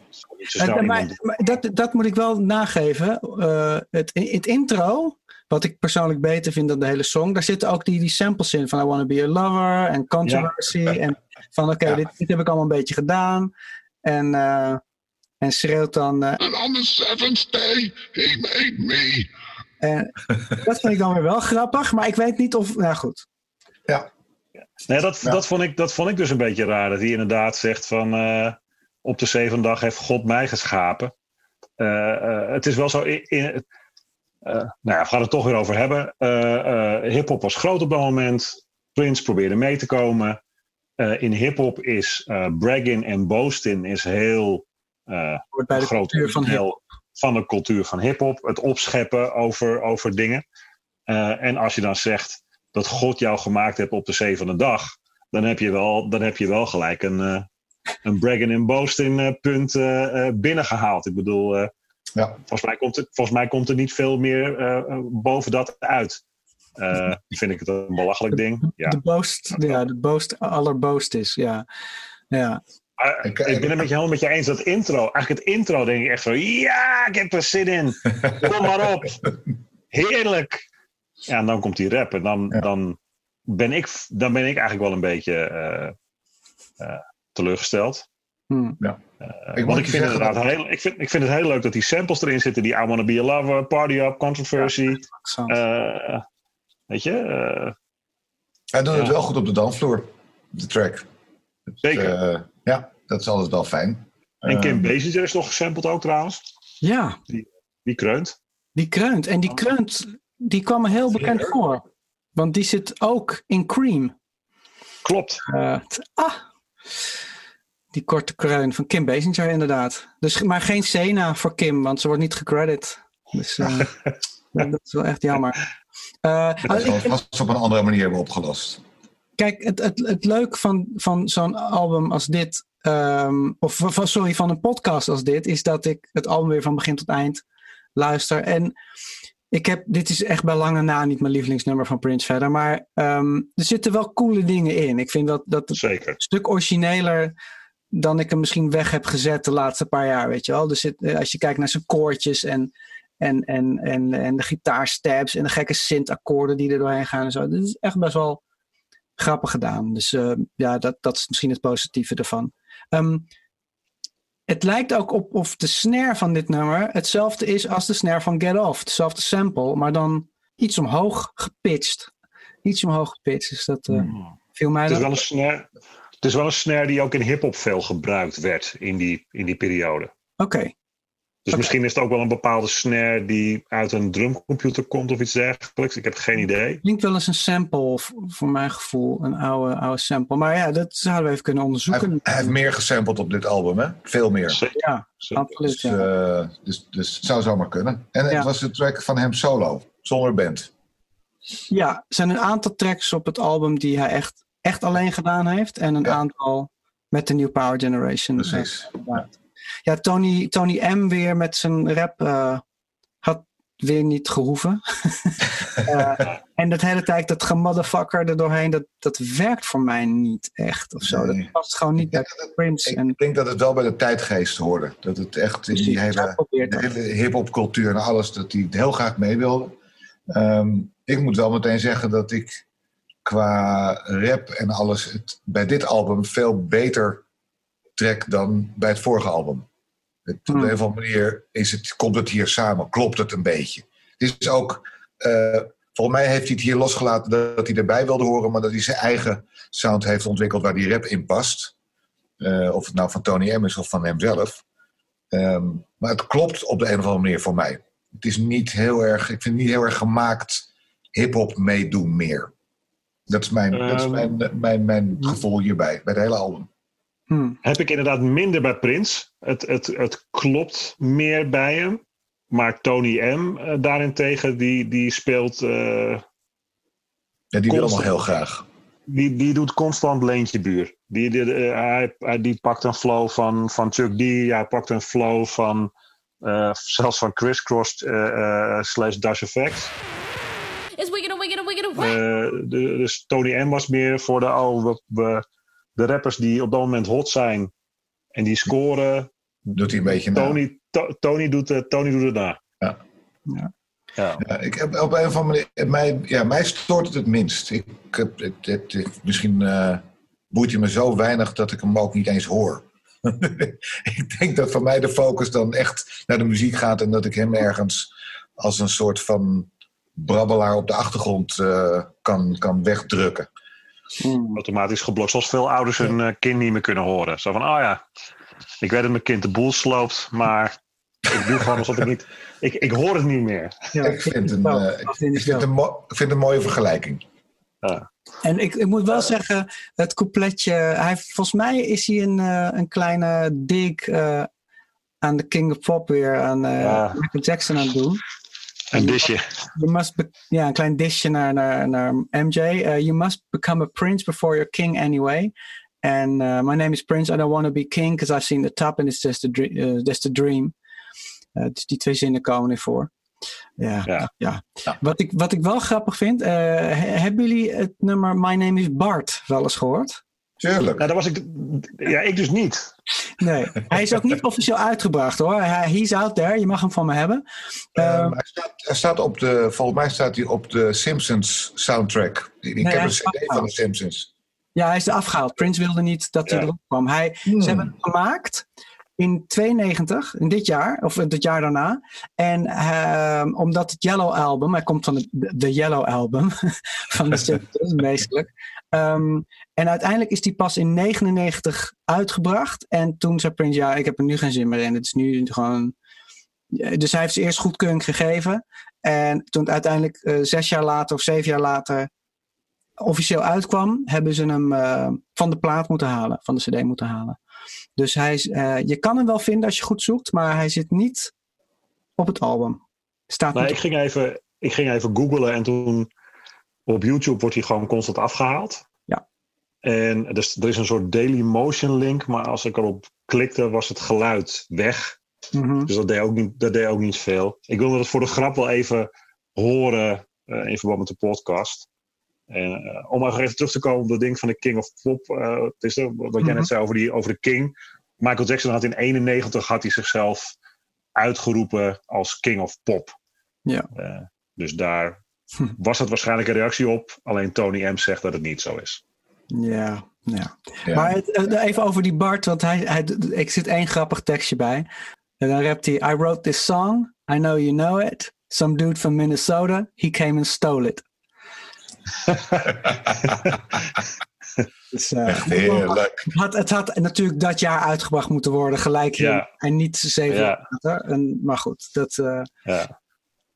Maar, dat, dat moet ik wel nageven. Eh, het, het intro, wat ik persoonlijk beter vind dan de hele song, daar zitten ook die, die samples in van I Wanna Be a Lover en Controversy. En van oké, Ja. dit, dit heb ik allemaal een beetje gedaan. En, eh, en schreeuwt dan. eh, And on the seventh day, he made me. en dat vind ik dan weer wel grappig, maar ik weet niet of. Nou goed. Nee, dat, Ja. dat, vond ik, dat vond ik dus een beetje raar. Dat hij inderdaad zegt van... eh, op de zevende dag heeft God mij geschapen. Eh, eh, het is wel zo... In, in, eh, nou ja, we gaan het toch weer over hebben. Eh eh Hip-hop was groot op dat moment. Prince probeerde mee te komen. Eh, in hip-hop is eh bragging en boasting is heel eh, bij de groot cultuur van hip. van de cultuur van hip-hop. Het opscheppen over, over dingen. Eh, en als je dan zegt dat God jou gemaakt heeft op de zevende dag, dan heb je wel, dan heb je wel gelijk een, eh, een bragging en boasting eh, punt eh, eh, binnengehaald. Ik bedoel, eh, Ja. volgens, mij komt er, volgens mij komt er niet veel meer boven dat uit. Eh, vind ik het een belachelijk ding. Ja. De boast, ja, de boast allerboast is. Ja. Ja. Maar Ik- ik ben het met je helemaal met je eens dat intro. Eigenlijk het intro denk ik echt zo. Ja, ik heb er zin in. Kom maar op. Heerlijk. Ja, en dan komt die rap. En dan, Ja. dan, ben, ik, dan ben ik eigenlijk wel een beetje eh, eh, teleurgesteld. Hm. Eh, moet want je ik vind, inderdaad heel, ik, vind, ik vind het heel leuk dat die samples erin zitten. Die I Wanna Be a Lover, Party Up, Controversy. Eh, weet je? eh, Hij doet het wel goed op de dansvloer. De track. zeker. Eh, ja, dat is altijd wel fijn. en Kim Eh, Basinger is nog gesampled ook trouwens. ja, Die kreunt. die kreunt. En die kreunt, die kwam me heel bekend Zeker. voor. Want die zit ook in Cream. Klopt. Eh, ah, die korte kreun van Kim Basinger inderdaad. Dus, maar geen Sena voor Kim, want ze wordt niet gecredit. Dus uh, dat is wel echt jammer. Uh, dat zal vast op een andere manier hebben opgelost. Kijk, het, het, het leuke van, van zo'n album als dit, um, of van, sorry, van een podcast als dit, is dat ik het album weer van begin tot eind luister. En ik heb, dit is echt bij lange na niet mijn lievelingsnummer van Prince verder, maar um, er zitten wel coole dingen in. Ik vind dat, dat het Zeker. een stuk origineler dan ik hem misschien weg heb gezet de laatste paar jaar, weet je wel. Er zit, als je kijkt naar zijn koortjes en, en, en, en, en de gitaarstabs en de gekke synth-akkoorden die er doorheen gaan en zo. Dit is echt best wel grappig gedaan. Dus uh, ja, dat, dat is misschien het positieve ervan. Um, het lijkt ook op of de snare van dit nummer hetzelfde is als de snare van Get Off. Hetzelfde sample, maar dan iets omhoog gepitcht. Iets omhoog gepitcht. Dus dat uh, viel mij Het is, wel een snare, het is wel een snare die ook in hip-hop veel gebruikt werd in die, in die periode. Oké, Dus misschien is het ook wel een bepaalde snare die uit een drumcomputer komt of iets dergelijks. Ik heb geen idee. klinkt wel eens een sample voor mijn gevoel. Een oude, oude sample. Maar ja, dat zouden we even kunnen onderzoeken. hij heeft meer gesampled op dit album, hè? Veel meer. Zeker. Ja, absoluut. Dus, Ja. eh, dus, dus het zou zomaar kunnen. En Ja. het was de track van hem solo, zonder band. ja, er zijn een aantal tracks op het album die hij echt, echt alleen gedaan heeft. En een Ja. aantal met de New Power Generation. Precies. Ja, Tony, Tony M weer met zijn rap eh, had weer niet gehoeven. Eh, en dat hele tijd, dat gemotherfucker er doorheen, dat, dat werkt voor mij niet echt of zo. Nee. Dat past gewoon niet bij Prince. En, Ik denk dat het wel bij de tijdgeest hoorde. Dat het echt in die de hele hip-hop cultuur en alles, dat hij het heel graag mee wilde. Ehm, ik moet wel meteen zeggen dat ik qua rap en alles het bij dit album veel beter trek dan bij het vorige album. Op Hmm. een of andere manier is het, komt het hier samen, klopt het een beetje. Het is ook, eh, volgens mij heeft hij het hier losgelaten dat hij erbij wilde horen, maar dat hij zijn eigen sound heeft ontwikkeld waar die rap in past. Eh, of het nou van Tony M is of van hemzelf. Ehm, maar het klopt op de een of andere manier voor mij. Het is niet heel erg, ik vind het niet heel erg gemaakt hip-hop meedoen meer. Dat is mijn, dat is Ehm. mijn, mijn, mijn gevoel hierbij, bij het hele album. Hmm. Heb ik inderdaad minder bij Prins. Het, het, het klopt meer bij hem. Maar Tony M. eh, daarentegen, die, die speelt. eh, Ja, die wil nog heel graag. die, die doet constant leentje buur. Die, die, eh, hij, hij- die pakt een flow van, van Chuck D. Hij pakt een flow van. eh, zelfs van Criss Cross eh, eh, slash Dash Effect. Eh, de- dus Tony M was meer voor de, oh, we, we- de rappers die op dat moment hot zijn. En die scoren. Doet hij een beetje na. Tony, To- Tony, doet, het- Tony doet het na. Ja. Ja. Ja. Ja, ik heb op een of andere manier, mij, ja, mij stoort het het minst. Ik, heb, het, het, het- misschien eh, boeit hij me zo weinig dat ik hem ook niet eens hoor. ik denk dat voor mij de focus dan echt naar de muziek gaat en dat ik hem ergens als een soort van brabbelaar op de achtergrond eh, kan, kan wegdrukken. Hmm. automatisch geblokt. Zoals veel ouders hun eh, kind niet meer kunnen horen. Zo van, oh ja, ik weet dat mijn kind de boel sloopt, maar ik doe gewoon alsof ik niet... Ik, ik hoor het niet meer. Ja, ik, vind een, eh, ik, vind een mo- ik vind een mooie vergelijking. En ik, ik moet wel zeggen, het coupletje. Hij, volgens mij is hij een, eh, een kleine dig eh, aan de King of Pop weer, aan eh, Ja. Michael Jackson aan het doen. Een disje. You must be, ja, een klein dishje naar, naar, naar MJ. Eh, you must become a prince before you're king anyway. And uh, my name is Prince. I don't want to be king because I've seen the top and it's just a, dre- uh, just a dream. Eh, dus die twee zinnen komen er voor. Ja, ja. Ja. Wat, ik, wat ik wel grappig vind. eh, he- hebben jullie het nummer My Name is Bart wel eens gehoord? Tuurlijk. Nou, dat was ik... Ja, ik dus niet. Nee, hij is ook niet officieel uitgebracht hoor. Hij, he's out there, je mag hem van me hebben. Ehm, Ehm, hij, staat, hij staat op de, volgens mij staat hij op de Simpsons soundtrack. Ik Nee, heb een is CD van de. Simpsons. Ja, hij is er afgehaald. Prince wilde niet dat hij Ja. erop kwam. Hij, Hmm. Ze hebben het gemaakt in 92, in dit jaar, of het jaar daarna. En ehm, omdat het Yellow Album, hij komt van de, de Yellow Album van de Simpsons, basically. Ehm, en uiteindelijk is die pas in 99 uitgebracht. En toen zei Prince, ja, ik heb er nu geen zin meer in. Het is nu gewoon... Dus hij heeft ze eerst goedkeuring gegeven. En toen het uiteindelijk eh, zes jaar later of zeven jaar later officieel uitkwam, hebben ze hem eh, van de plaat moeten halen, van de CD moeten halen. Dus hij is, eh, je kan hem wel vinden als je goed zoekt, maar hij zit niet op het album. Staat Nee, ik ging even, ik ging even googlen en toen op YouTube wordt hij gewoon constant afgehaald. En dus, er is een soort Daily Motion link, maar als ik erop klikte was het geluid weg. Mhm. Dus dat deed ook niet, dat deed ook niet veel. Ik wilde het voor de grap wel even horen eh, in verband met de podcast. En eh, om even terug te komen op dat ding van de King of Pop. eh, het is er, wat jij Mhm. net zei over, die, over de King. Michael Jackson had in 91 had hij zichzelf uitgeroepen als King of Pop. Ja. Dus daar Hm. was het waarschijnlijk een reactie op. Alleen Tony M zegt dat het niet zo is. Ja, ja. Ja. Maar het- eh, even over die Bart, want hij, hij, ik zit één grappig tekstje bij. En dan rapt hij: I wrote this song, I know you know it. Some dude from Minnesota, he came and stole it. Dus, eh, Echt heerlijk. het, had, het had natuurlijk dat jaar uitgebracht moeten worden, gelijk hier. Ja. En niet zeven Ja. jaar later. En, maar goed, dat, eh, Ja.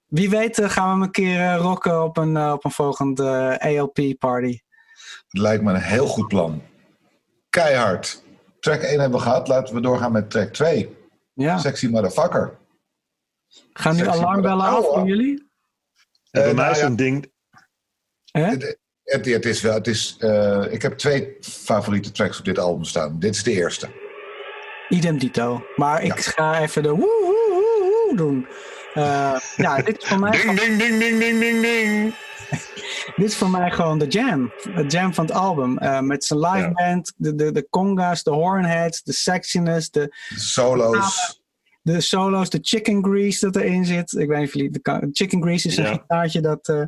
wie weet gaan we hem een keer rocken op een, op een volgende ALP-party. Het lijkt me een heel goed plan. Keihard. Track 1 hebben we gehad. Laten we doorgaan met track 2. Ja. Sexy motherfucker. Gaan nu alarmbellen af mother- voor jullie? En bij Eh, mij nou is ja. een ding. Hè? Het, het, het is wel, het is, eh, ik heb twee favoriete tracks op dit album staan. Dit is de eerste. Idem dito. Maar ik ga even de woe woe woe woe doen. Eh, ja, dit is, voor mij, Ding, ding, ding, ding, ding, ding, ding. Dit is voor mij gewoon de jam. De jam van het album. Eh, met zijn live Ja. band, de, de, de conga's, de hornheads, de sexiness, de, solo's. de solo's, de chicken grease dat erin zit. Ik weet niet of jullie... De, chicken grease is een Ja. gitaartje dat... eh,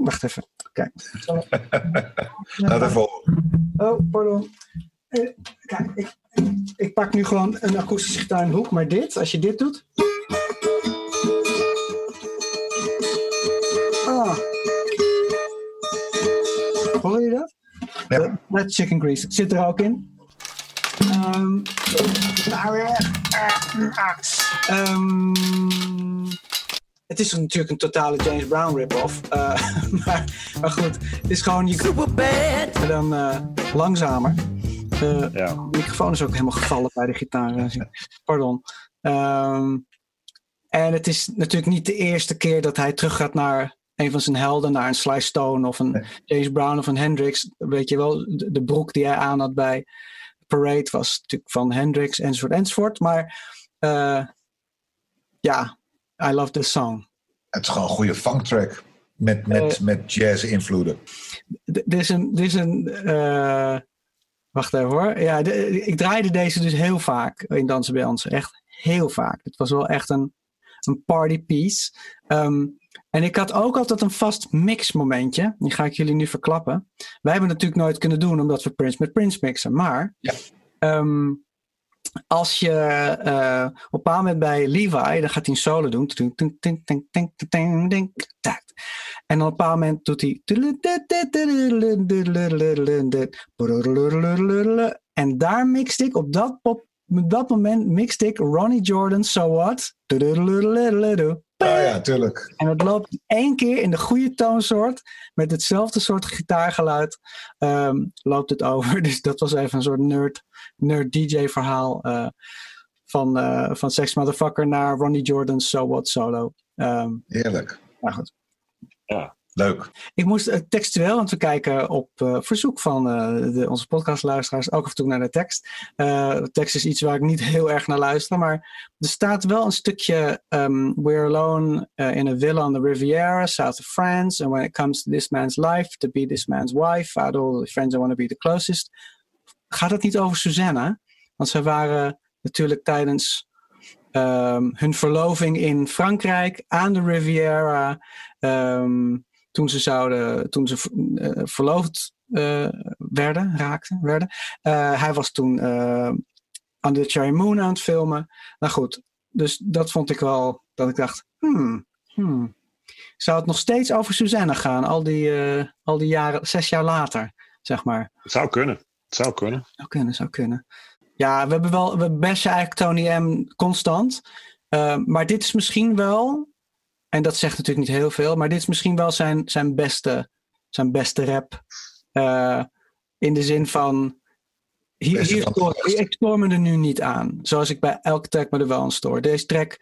Wacht even. Kijk. Laat even. Oh, pardon. Eh, kijk, ik, ik pak nu gewoon een akoestische gitaar in de hoek. Maar dit, als je dit doet... Ah. Hoor je dat? Ja. Dat- Dat chicken grease. Zit er ook in. Ehm, nou weer. Ehm, het is natuurlijk een totale James Brown rip-off. Eh, maar, maar goed, het is gewoon je maar dan eh, langzamer. De Ja. microfoon is ook helemaal gevallen bij de gitaar. eh, Pardon. Ehm, en het is natuurlijk niet de eerste keer dat hij teruggaat naar een van zijn helden, naar een Sly Stone of een James Brown of een Hendrix. Weet je wel, de, de broek die hij aan had bij Parade was natuurlijk van Hendrix enzovoort enzovoort. Maar eh, ja, I love this song. Het is gewoon een goede funktrack. Met, met, Eh. met jazz-invloeden. Dit is een. Dit is een eh, wacht even hoor. Ja, de- ik draaide deze dus heel vaak in Dansen bij Jansen. Echt heel vaak. Het was wel echt een, een party piece. Ehm, en ik had ook altijd een vast mixmomentje. Die ga ik jullie nu verklappen. Wij hebben het natuurlijk nooit kunnen doen omdat we Prince met Prince mixen. Maar ja. Ehm, als je uh, op een bepaald moment bij Levi, dan gaat hij een solo doen. En op een bepaald moment doet hij. En daar mixte ik op dat, dat moment mixte ik Ronnie Jordan, So What. Ah ja, tuurlijk. En het loopt één keer in de goede toonsoort. Met hetzelfde soort gitaargeluid. ehm, loopt het over. Dus dat was even een soort nerd, nerd DJ verhaal. eh, van, eh, van Sex Motherfucker naar Ronnie Jordan's So What solo. Ehm Heerlijk. nou goed. Leuk. Ik moest eh, textueel, want we kijken op eh, verzoek van eh, de, onze podcastluisteraars ook af en toe naar de tekst. De tekst is iets waar ik niet heel erg naar luister, maar er staat wel een stukje ehm, We're alone in a villa on the Riviera, south of France, and when it comes to this man's life, to be this man's wife, out of all the friends I want to be the closest. Gaat het niet over Susanna? Want zij waren natuurlijk tijdens ehm, hun verloving in Frankrijk aan de Riviera. ehm, toen ze zouden, toen ze eh, verloofd eh, werden, raakten, werden. Eh, hij was toen aan de Cherry Moon aan het filmen. Nou goed, dus dat vond ik wel, dat ik dacht, hmm, hmm. Zou het nog steeds over Suzanne gaan, al die, al die jaren, zes jaar later, zeg maar? Het zou kunnen. Het zou kunnen. Zou kunnen, zou kunnen. Ja, we hebben wel, we bashen eigenlijk Tony M constant. Maar dit is misschien wel, en dat zegt natuurlijk niet heel veel, maar dit is misschien wel zijn, zijn, beste, zijn beste rap. Eh, in de zin van, hier, hier stoor, ik stoor me er nu niet aan. Zoals ik bij elke track me er wel aan stoor. Deze track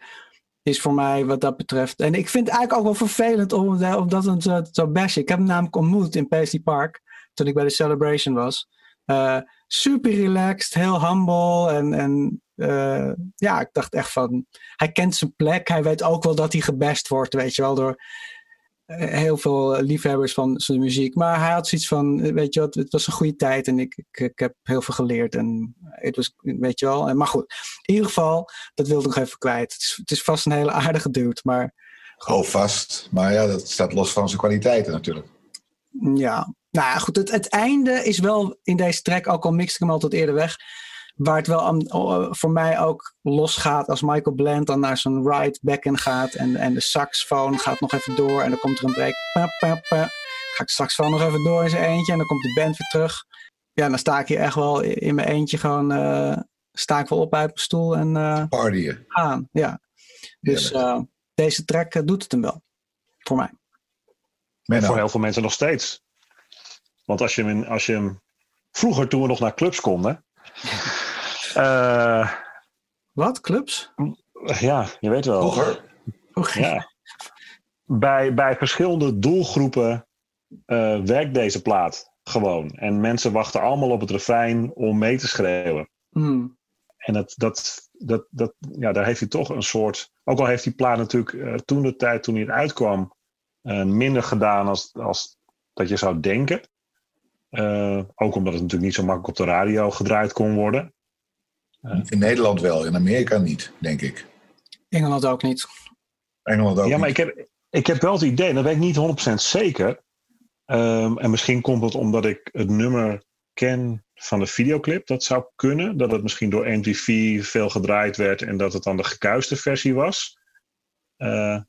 is voor mij wat dat betreft. En ik vind het eigenlijk ook wel vervelend om, om dat zo, zo bashen. Ik heb hem namelijk ontmoet in Paisley Park toen ik bij de Celebration was. Eh, super relaxed, heel humble. En, en eh, ja, ik dacht echt van, hij kent zijn plek. Hij weet ook wel dat hij gebest wordt, weet je wel, door eh, heel veel liefhebbers van zijn muziek. Maar hij had zoiets van, weet je wat, het was een goede tijd en ik, ik, ik heb heel veel geleerd. En het was, weet je wel. En, maar goed, in ieder geval, dat wilde ik nog even kwijt. Het is, het is vast een hele aardige dude, maar Oh, vast. Maar ja, dat staat los van zijn kwaliteiten natuurlijk. Ja, nou goed. Het, het einde is wel in deze track, ook al mixte ik hem altijd eerder weg. Waar het wel aan- oh, voor mij ook losgaat als Michael Bland dan naar zijn right backen gaat. En, en de saxofoon gaat nog even door. En dan komt er een break. Pa, pa, pa. Ga ik saxofoon nog even door in zijn eentje. En dan komt de band weer terug. Ja, dan sta ik hier echt wel in mijn eentje gewoon. eh, sta ik wel op uit mijn stoel en eh, Partyen. gaan. Ja. Dus eh, deze track eh, doet het hem wel. Voor mij. Menno. Voor heel veel mensen nog steeds. Want als je hem, in- als je hem vroeger toen we nog naar clubs konden. eh, Wat? Clubs? ja, je weet wel. Vroeger. Ja. Bij, bij verschillende doelgroepen eh, werkt deze plaat gewoon. En mensen wachten allemaal op het refrein om mee te schreeuwen. Hmm. En dat, dat, dat, dat, ja, daar heeft hij toch een soort. Ook al heeft die plaat natuurlijk eh, toen de tijd, toen hij het uitkwam, eh, minder gedaan als, als dat je zou denken. Eh, ook omdat het natuurlijk niet zo makkelijk op de radio gedraaid kon worden. In Nederland wel, in Amerika niet, denk ik. Engeland ook niet. Engeland ook ja, maar niet. ik heb, ik heb wel het idee, dat weet ik niet 100% zeker. Ehm, en misschien komt het omdat ik het nummer ken van de videoclip. Dat zou kunnen. Dat het misschien door MTV veel gedraaid werd en dat het dan de gekuiste versie was. Eh,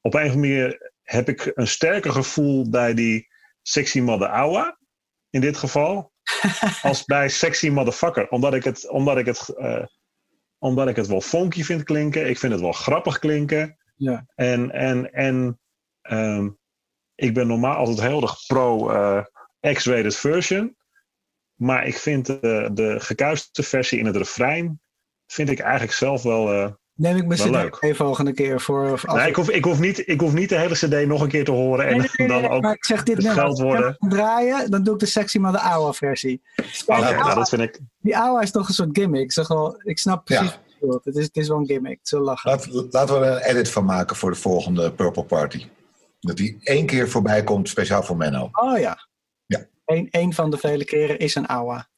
op een of andere manier heb ik een sterker gevoel bij die Sexy Mother Aua. In dit geval. als bij Sexy Motherfucker. Omdat ik het, omdat ik het, eh, omdat ik het wel funky vind klinken. Ik vind het wel grappig klinken. Ja. En, en, en ehm, ik ben normaal altijd heel erg pro eh, X-rated version. Maar ik vind de, de gekuiste versie in het refrein. vind ik eigenlijk zelf wel. Neem ik mijn Wel CD volgende keer voor. Als nee, ik, hoef, ik, hoef niet, ik hoef niet de hele CD nog een keer te horen. En Nee, nee, nee, dan nee, ook. maar ik zeg dit nummer. geld Als ik worden. draaien, dan doe ik de sexy maar de oude versie. Ja, die, nou, oude, dat vind ik. die oude is toch een soort gimmick. Ik, zeg wel, ik snap precies Ja. wat je bedoelt. Het is, het is wel een gimmick. Zo lachen. Laat, laten we er een edit van maken voor de volgende Purple Party. Dat die één keer voorbij komt, speciaal voor Menno. Oh ja. Ja. Eén één van de vele keren is een oude.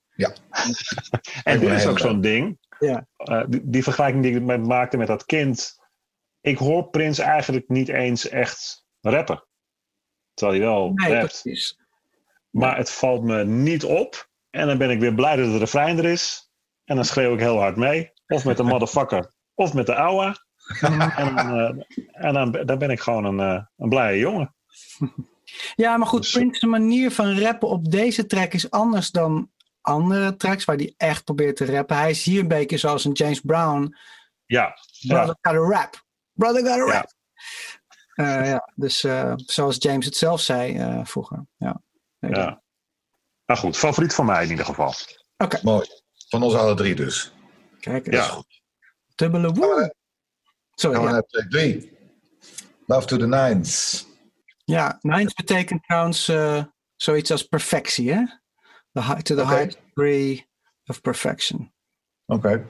En dit is ook zo'n ding. Ja. Eh, die, die vergelijking die ik met, maakte met dat kind. Ik hoor Prins eigenlijk niet eens echt rappen. Terwijl hij wel Nee, rapt. precies. Maar het valt me niet op. En dan ben ik weer blij dat het refrein er is. En dan schreeuw ik heel hard mee. Of met de motherfucker. Of met de ouwe. En, dan, eh, en dan, dan ben ik gewoon een, eh, een blije jongen. Ja, maar goed, Dus- Prince's manier van rappen op deze track is anders dan andere tracks waar hij echt probeert te rappen. Hij is hier een beetje zoals een James Brown. Ja, Brother ja, got a rap. Brother got a Ja. rap. Eh, ja, dus eh, zoals James het zelf zei eh, vroeger. Ja. Ja. Nou goed, favoriet van mij in ieder geval. Mooi. Van ons alle drie dus. Kijk, Ja. eens. Sorry, Gaan we ja. naar track 3. Love to the Nines. ja. Nines betekent trouwens eh, zoiets als perfectie, hè? The high, to the high degree of perfection. Oké.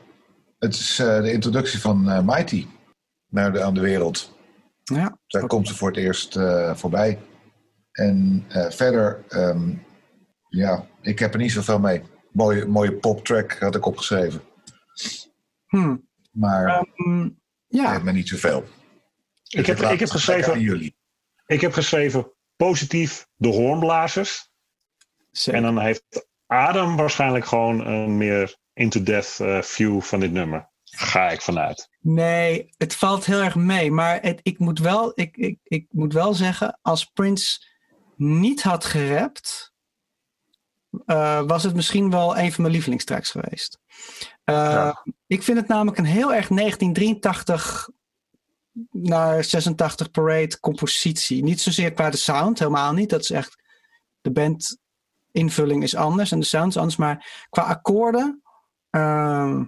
Het is eh, de introductie van eh, Mighty naar de, aan de wereld. Ja, Daar komt ze voor het eerst eh, voorbij. En eh, verder, ehm, ja, ik heb er niet zoveel mee. Mooie, mooie poptrack had ik opgeschreven. Hm. Maar Ehm, het ja. heeft me niet zoveel. Ik heb, laat ik heb lekker aan geschreven, jullie. ik heb geschreven positief de hoornblazers. Zeker. En dan heeft Adam waarschijnlijk gewoon een meer into-death eh, view van dit nummer. Ga ik vanuit. Nee, het valt heel erg mee. Maar het, ik, moet wel, ik, ik, ik moet wel zeggen, als Prince niet had gerapt, eh, was het misschien wel een van mijn lievelingstracks geweest. Eh, Ja. Ik vind het namelijk een heel erg 1983 naar 86 parade compositie. Niet zozeer qua de sound, helemaal niet. Dat is echt, de band invulling is anders en de sound is anders. Maar qua akkoorden, ehm,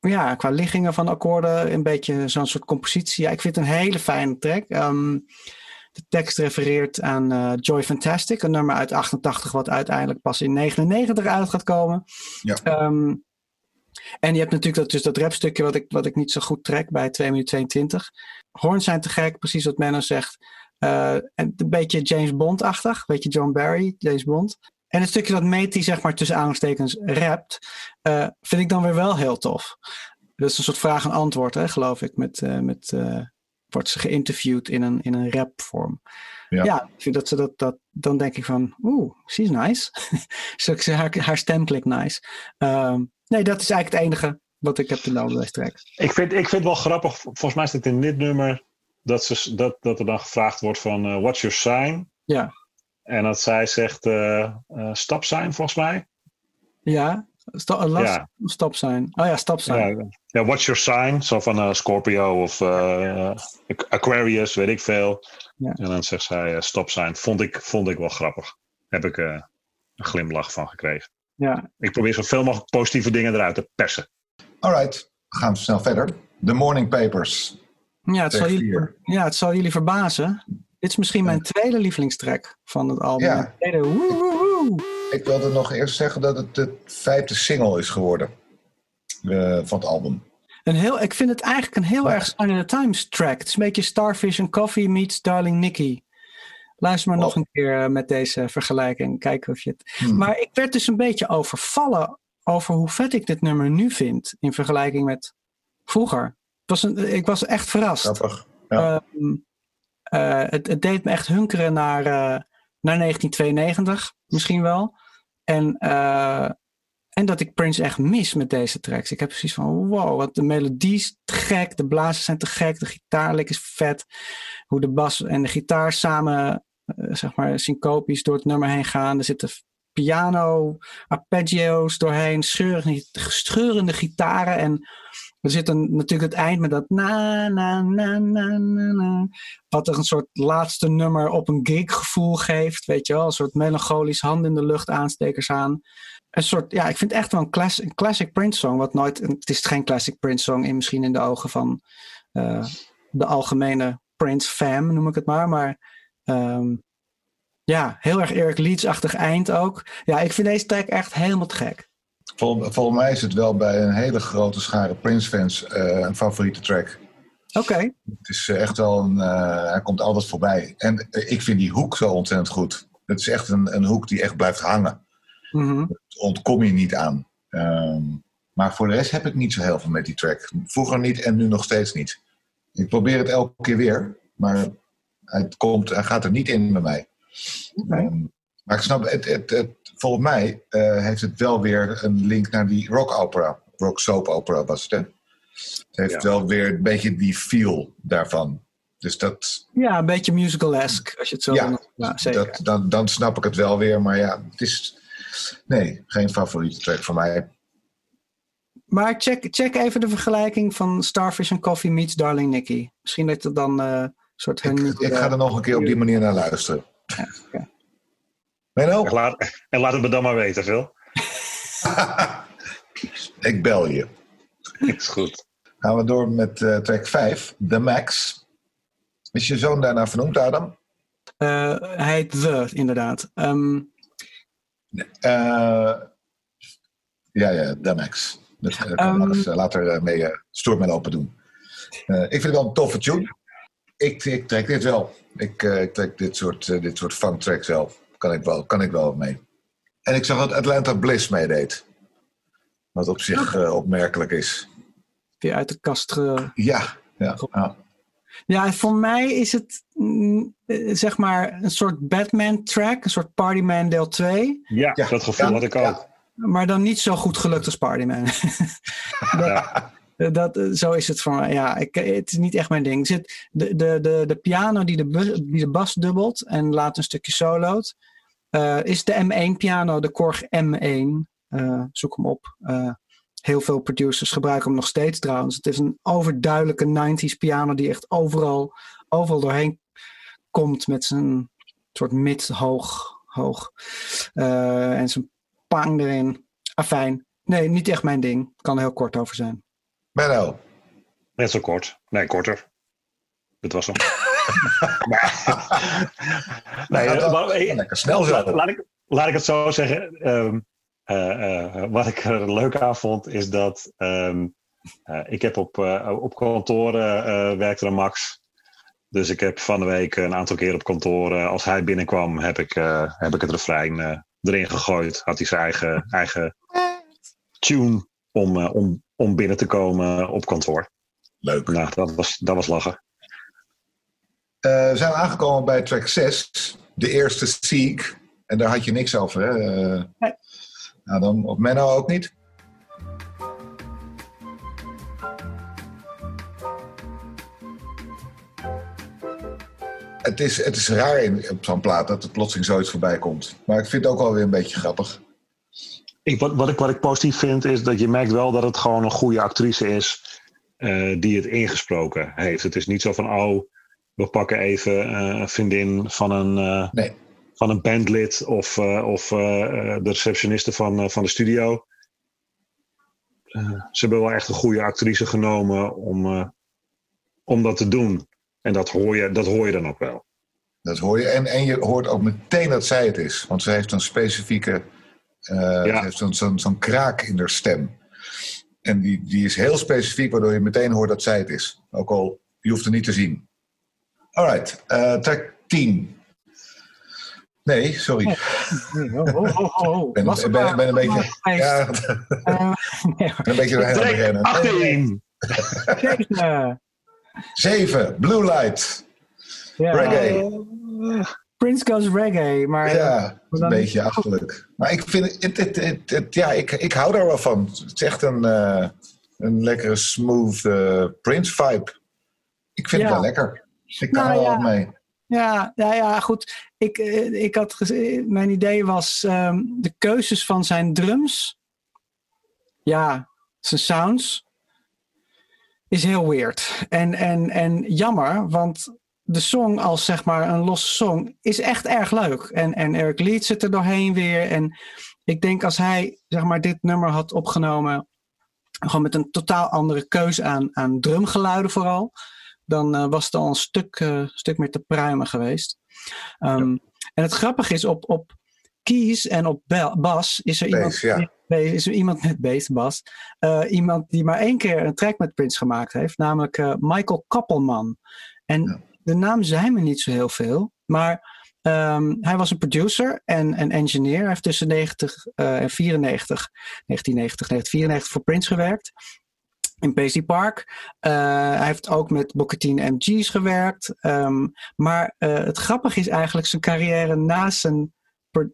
ja, qua liggingen van akkoorden, een beetje zo'n soort compositie. Ja, ik vind het een hele fijne track. Ehm, de tekst refereert aan eh, Joy Fantastic, een nummer uit 88, wat uiteindelijk pas in 99 uit gaat komen. Ja. Ehm, en je hebt natuurlijk dat, dus dat rapstukje wat ik, wat ik niet zo goed trek bij 2 minuten 22. Horns zijn te gek, precies wat Menno zegt. Eh, en een beetje James Bond-achtig, een beetje John Barry, James Bond. En het stukje dat Matey, zeg maar tussen aanstekens rapt, eh, vind ik dan weer wel heel tof. Dat is een soort vraag en antwoord, hè, geloof ik. Met, eh, met, eh, wordt ze geïnterviewd in een, in een rapvorm. Ja. Ja. ik vind dat ze dat, dat, dan denk ik van, oeh, she's nice. Zeg, haar, haar stem klinkt nice. Ehm, nee, dat is eigenlijk het enige wat ik heb te melden bij track. Ik vind, ik vind het wel grappig, volgens mij is het in dit nummer, dat, ze, dat, dat er dan gevraagd wordt van, eh, what's your sign? Ja. En dat zij zegt, eh eh, stap zijn volgens mij. Ja, sta, last, Ja. stop zijn. Oh ja, stop zijn. Ja, ja, what's your sign? Zo van Scorpio of eh, Aquarius, weet ik veel. Ja. En dan zegt zij uh, stop zijn. Vond ik, vond ik wel grappig. Heb ik eh, een glimlach van gekregen. Ja. Ik probeer zoveel mogelijk positieve dingen eruit te persen. Alright, gaan we snel verder. The Morning Papers. Ja, het zal jullie, ja, het zal jullie verbazen. Dit is misschien mijn tweede lievelingstrack van het album. Ja. Tweede, woe, woe, woe. Ik wilde nog eerst zeggen dat het de vijfde single is geworden eh, van het album. Een heel, ik vind het eigenlijk een heel Ja. erg Sign of the Times track. Het is een beetje Starfish and Coffee meets Darling Nikki. Luister maar Oh. nog een keer eh, met deze vergelijking. Kijken of je het... Hmm. Maar ik werd dus een beetje overvallen over hoe vet ik dit nummer nu vind. In vergelijking met vroeger. Het was een, ik was echt verrast. Grappig. Ja. Ehm, eh, het, het deed me echt hunkeren naar, eh, naar 1992, misschien wel. En, eh, en dat ik Prince echt mis met deze tracks. Ik heb precies van, wow, wat de melodie is te gek, de blazers zijn te gek, de gitaarlik is vet. Hoe de bas en de gitaar samen, zeg maar, syncopisch door het nummer heen gaan. Er zitten piano, arpeggios doorheen, scheurende, scheurende gitaren en er zit een, natuurlijk het eind met dat na, na, na, na, na, na. Wat er een soort laatste nummer op een gig gevoel geeft. Weet je wel, een soort melancholisch hand in de lucht aanstekers aan. Een soort, ja, ik vind het echt wel een, class, een classic Prince song. Wat nooit, het is geen classic Prince song in, misschien in de ogen van eh, de algemene Prince fam, noem ik het maar. Maar ehm, ja, heel erg Eric Leeds-achtig eind ook. Ja, ik vind deze track echt helemaal te gek. Vol- volgens mij is het wel bij een hele grote schare Prince-fans eh, een favoriete track. Oké, Het is eh, echt wel een. eh, hij komt altijd voorbij. En ik vind die hoek zo ontzettend goed. Het is echt een, een hoek die echt blijft hangen. Daar ontkom je niet aan. Ehm, maar voor de rest heb ik niet zo heel veel met die track. Vroeger niet en nu nog steeds niet. Ik probeer het elke keer weer, maar het komt, hij gaat er niet in bij mij. Oké. Ehm, maar ik snap, het, het, het, volgens mij eh, heeft het wel weer een link naar die rock opera. Rock soap opera was het, hè? Het heeft Ja. wel weer een beetje die feel daarvan. Dus dat, Ja, een beetje musical-esque, als je het zo Ja. Ja, zeker. dat, dan, dan snap ik het wel weer. Maar ja, het is. Nee, geen favoriete track voor mij. Maar check, check even de vergelijking van Starfish and Coffee meets Darling Nikki. Misschien dat het dan eh, een soort hun Ik, ik ga er nog een keer op die manier naar luisteren. oké. Menno, En laat, en laat het me dan maar weten, Phil. ik bel je. Is goed. Gaan we door met eh, track 5, The Max. Is je zoon daarna vernoemd, Adam? Eh, hij heet The, inderdaad. Ehm, Eh, ja, ja, The Max. Dat kan Ehm. Eh, later mee stoer mee open doen. Eh, ik vind het wel een toffe tune. Ik, ik trek dit wel. Ik, eh, ik trek dit soort, dit soort fun tracks wel. Kan ik wel. Kan ik wel mee. En ik zag dat Atlanta Bliss meedeed. Wat op zich eh, opmerkelijk is. weer uit de kast ge... Ja, ja, ja. Ja, en voor mij is het mm, eh, zeg maar een soort Batman-track. Een soort Partyman deel 2. Ja, Ja, dat gevoel ja, had ik ook. ja. Maar dan niet zo goed gelukt als Partyman. Ja. Dat, eh, zo is het voor mij. Ja, ik, het is niet echt mijn ding. Zit de, de, de, de piano die de, bus- die de bas dubbelt en laat een stukje soloot. Eh, is de M1 piano, de Korg M1. Eh, zoek hem op. Eh, heel veel producers gebruiken hem nog steeds trouwens. Het is een overduidelijke 90s piano die echt overal, overal doorheen komt met zijn soort mid-hoog. Hoog. Eh, en zijn pang erin. Afijn. Nee, niet echt mijn ding. Kan er heel kort over zijn. Menno. Net zo kort. Nee, korter. Dat was hem. Maar- nee, Ja, dat- maar- eh, Lekker snel zo. laat, laat ik, laat ik het zo zeggen. Ehm, eh, eh, wat ik er leuk aan vond, is dat ehm, eh, ik heb op, op kantoor eh, werkte er Max. Dus ik heb van de week een aantal keer op kantoor, als hij binnenkwam, heb ik, heb ik het refrein erin gegooid. Had hij zijn eigen, eigen tune om, om, om binnen te komen op kantoor. Leuk. Nou, dat was, dat was lachen. Eh, we zijn aangekomen bij track 6. De eerste Seek. En daar had je niks over, hè? Nee. Nou, dan op Menno ook niet? Het is, het is raar in, op zo'n plaat dat er plotseling zoiets voorbij komt. Maar ik vind het ook wel weer een beetje grappig. Ik, wat, wat, ik, wat ik positief vind, is dat je merkt wel dat het gewoon een goede actrice is eh, die het ingesproken heeft. Het is niet zo van, oh, we pakken even eh, een vriendin van een, eh, Nee. van een bandlid of, eh, of de receptioniste van, van de studio. Ze hebben wel echt een goede actrice genomen om, om dat te doen. En dat hoor, je, dat hoor je dan ook wel. Dat hoor je. En, en je hoort ook meteen dat zij het is. Want ze heeft een specifieke. Ze heeft zo'n kraak in haar stem. En die, die is heel specifiek, waardoor je meteen hoort dat zij het is. Ook al je hoeft het niet te zien. Alright, eh track 10. Nee, sorry. Ik Oh, oh, oh, oh. ben, Was ik ben, ik ben een beetje, ja, Eh, nee, een beetje doorheen aan het Trek rennen. 18! Zeven. 7, Blue Light. Ja. Reggae. Prince Goes Reggae, maar Ja, een beetje achterlijk. Maar ik vind het, het, het, het- ja, ik, ik hou daar wel van. Het is echt een, eh, een lekkere smooth eh, Prince vibe. Ik vind Ja. het wel lekker. Ik kan Nou, er wel ja. wat mee. Ja, ja, ja goed. Ik, eh, ik had geze- mijn idee was ehm, de keuzes van zijn drums. Ja, zijn sounds. Is heel weird. En, en, en jammer, want de song als zeg maar een losse song is echt erg leuk. En, en Eric Leeds zit er doorheen weer. En ik denk als hij zeg maar dit nummer had opgenomen. Gewoon met een totaal andere keuze aan, aan drumgeluiden vooral dan eh, was het al een stuk, eh, stuk meer te pruimen geweest. Ehm, En het grappige is, op, op keys en op bas is er, iemand, ja. is er iemand met bass, bas. eh, iemand die maar één keer een track met Prince gemaakt heeft, namelijk Michael Kappelman. En Ja. de naam zei me niet zo heel veel, maar ehm, hij was een producer en een engineer. Hij heeft tussen 90 eh, en 94, 1990, 1994 voor Prince gewerkt. In Paisley Park. Eh, hij heeft ook met en MG's gewerkt. Ehm, maar eh, het grappige is eigenlijk zijn carrière na zijn,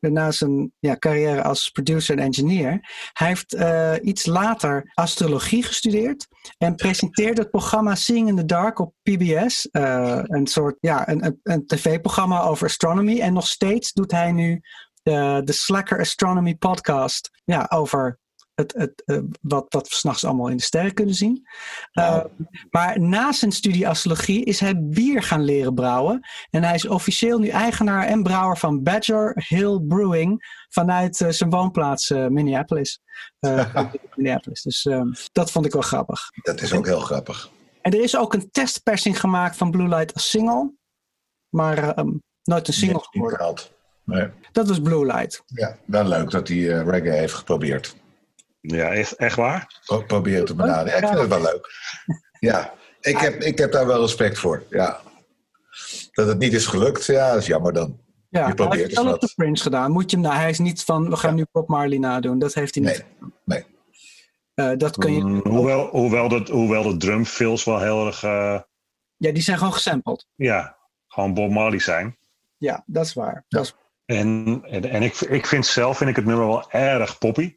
na zijn ja, carrière als producer en engineer. Hij heeft eh, iets later astrologie gestudeerd. En presenteerde het programma Seeing in the Dark op PBS. Een soort ja, een, een, een tv-programma over astronomy. En nog steeds doet hij nu de, de Slacker Astronomy podcast. Ja, over het, het, eh, wat, wat we s'nachts allemaal in de sterren kunnen zien. Uh, maar na zijn studie astrologie is hij bier gaan leren brouwen. En hij is officieel nu eigenaar en brouwer van Badger Hill Brewing vanuit uh, zijn woonplaats uh, Minneapolis. Minneapolis. Dus ehm, dat vond ik wel grappig. Dat is ook heel grappig. En er is ook een testpersing gemaakt van Blue Light als single. Maar um, nooit een single geworden. Nee. Dat was Blue Light. Ja, wel leuk dat hij reggae heeft geprobeerd. Ja, echt, echt waar? Pro probeer het te benaderen. Ja, ik vind het wel leuk. Ja, ik heb, ik heb daar wel respect voor. Ja. Dat het niet is gelukt, ja, dat is jammer dan. Ja, je probeert hij heeft wel op de Prince gedaan. Moet je hem nou, hij is niet van, we gaan ja. nu Bob Marley nadoen. Dat heeft hij niet. Nee, nee. Uh, dat kun je... Mm, hoewel, hoewel, de, hoewel de drumfills wel heel erg... Uh, ja, die zijn gewoon gesampled. Ja, gewoon Bob Marley zijn. Ja, dat is waar. Ja. Dat is... En, en, en ik, ik vind zelf vind ik het nummer wel erg poppy.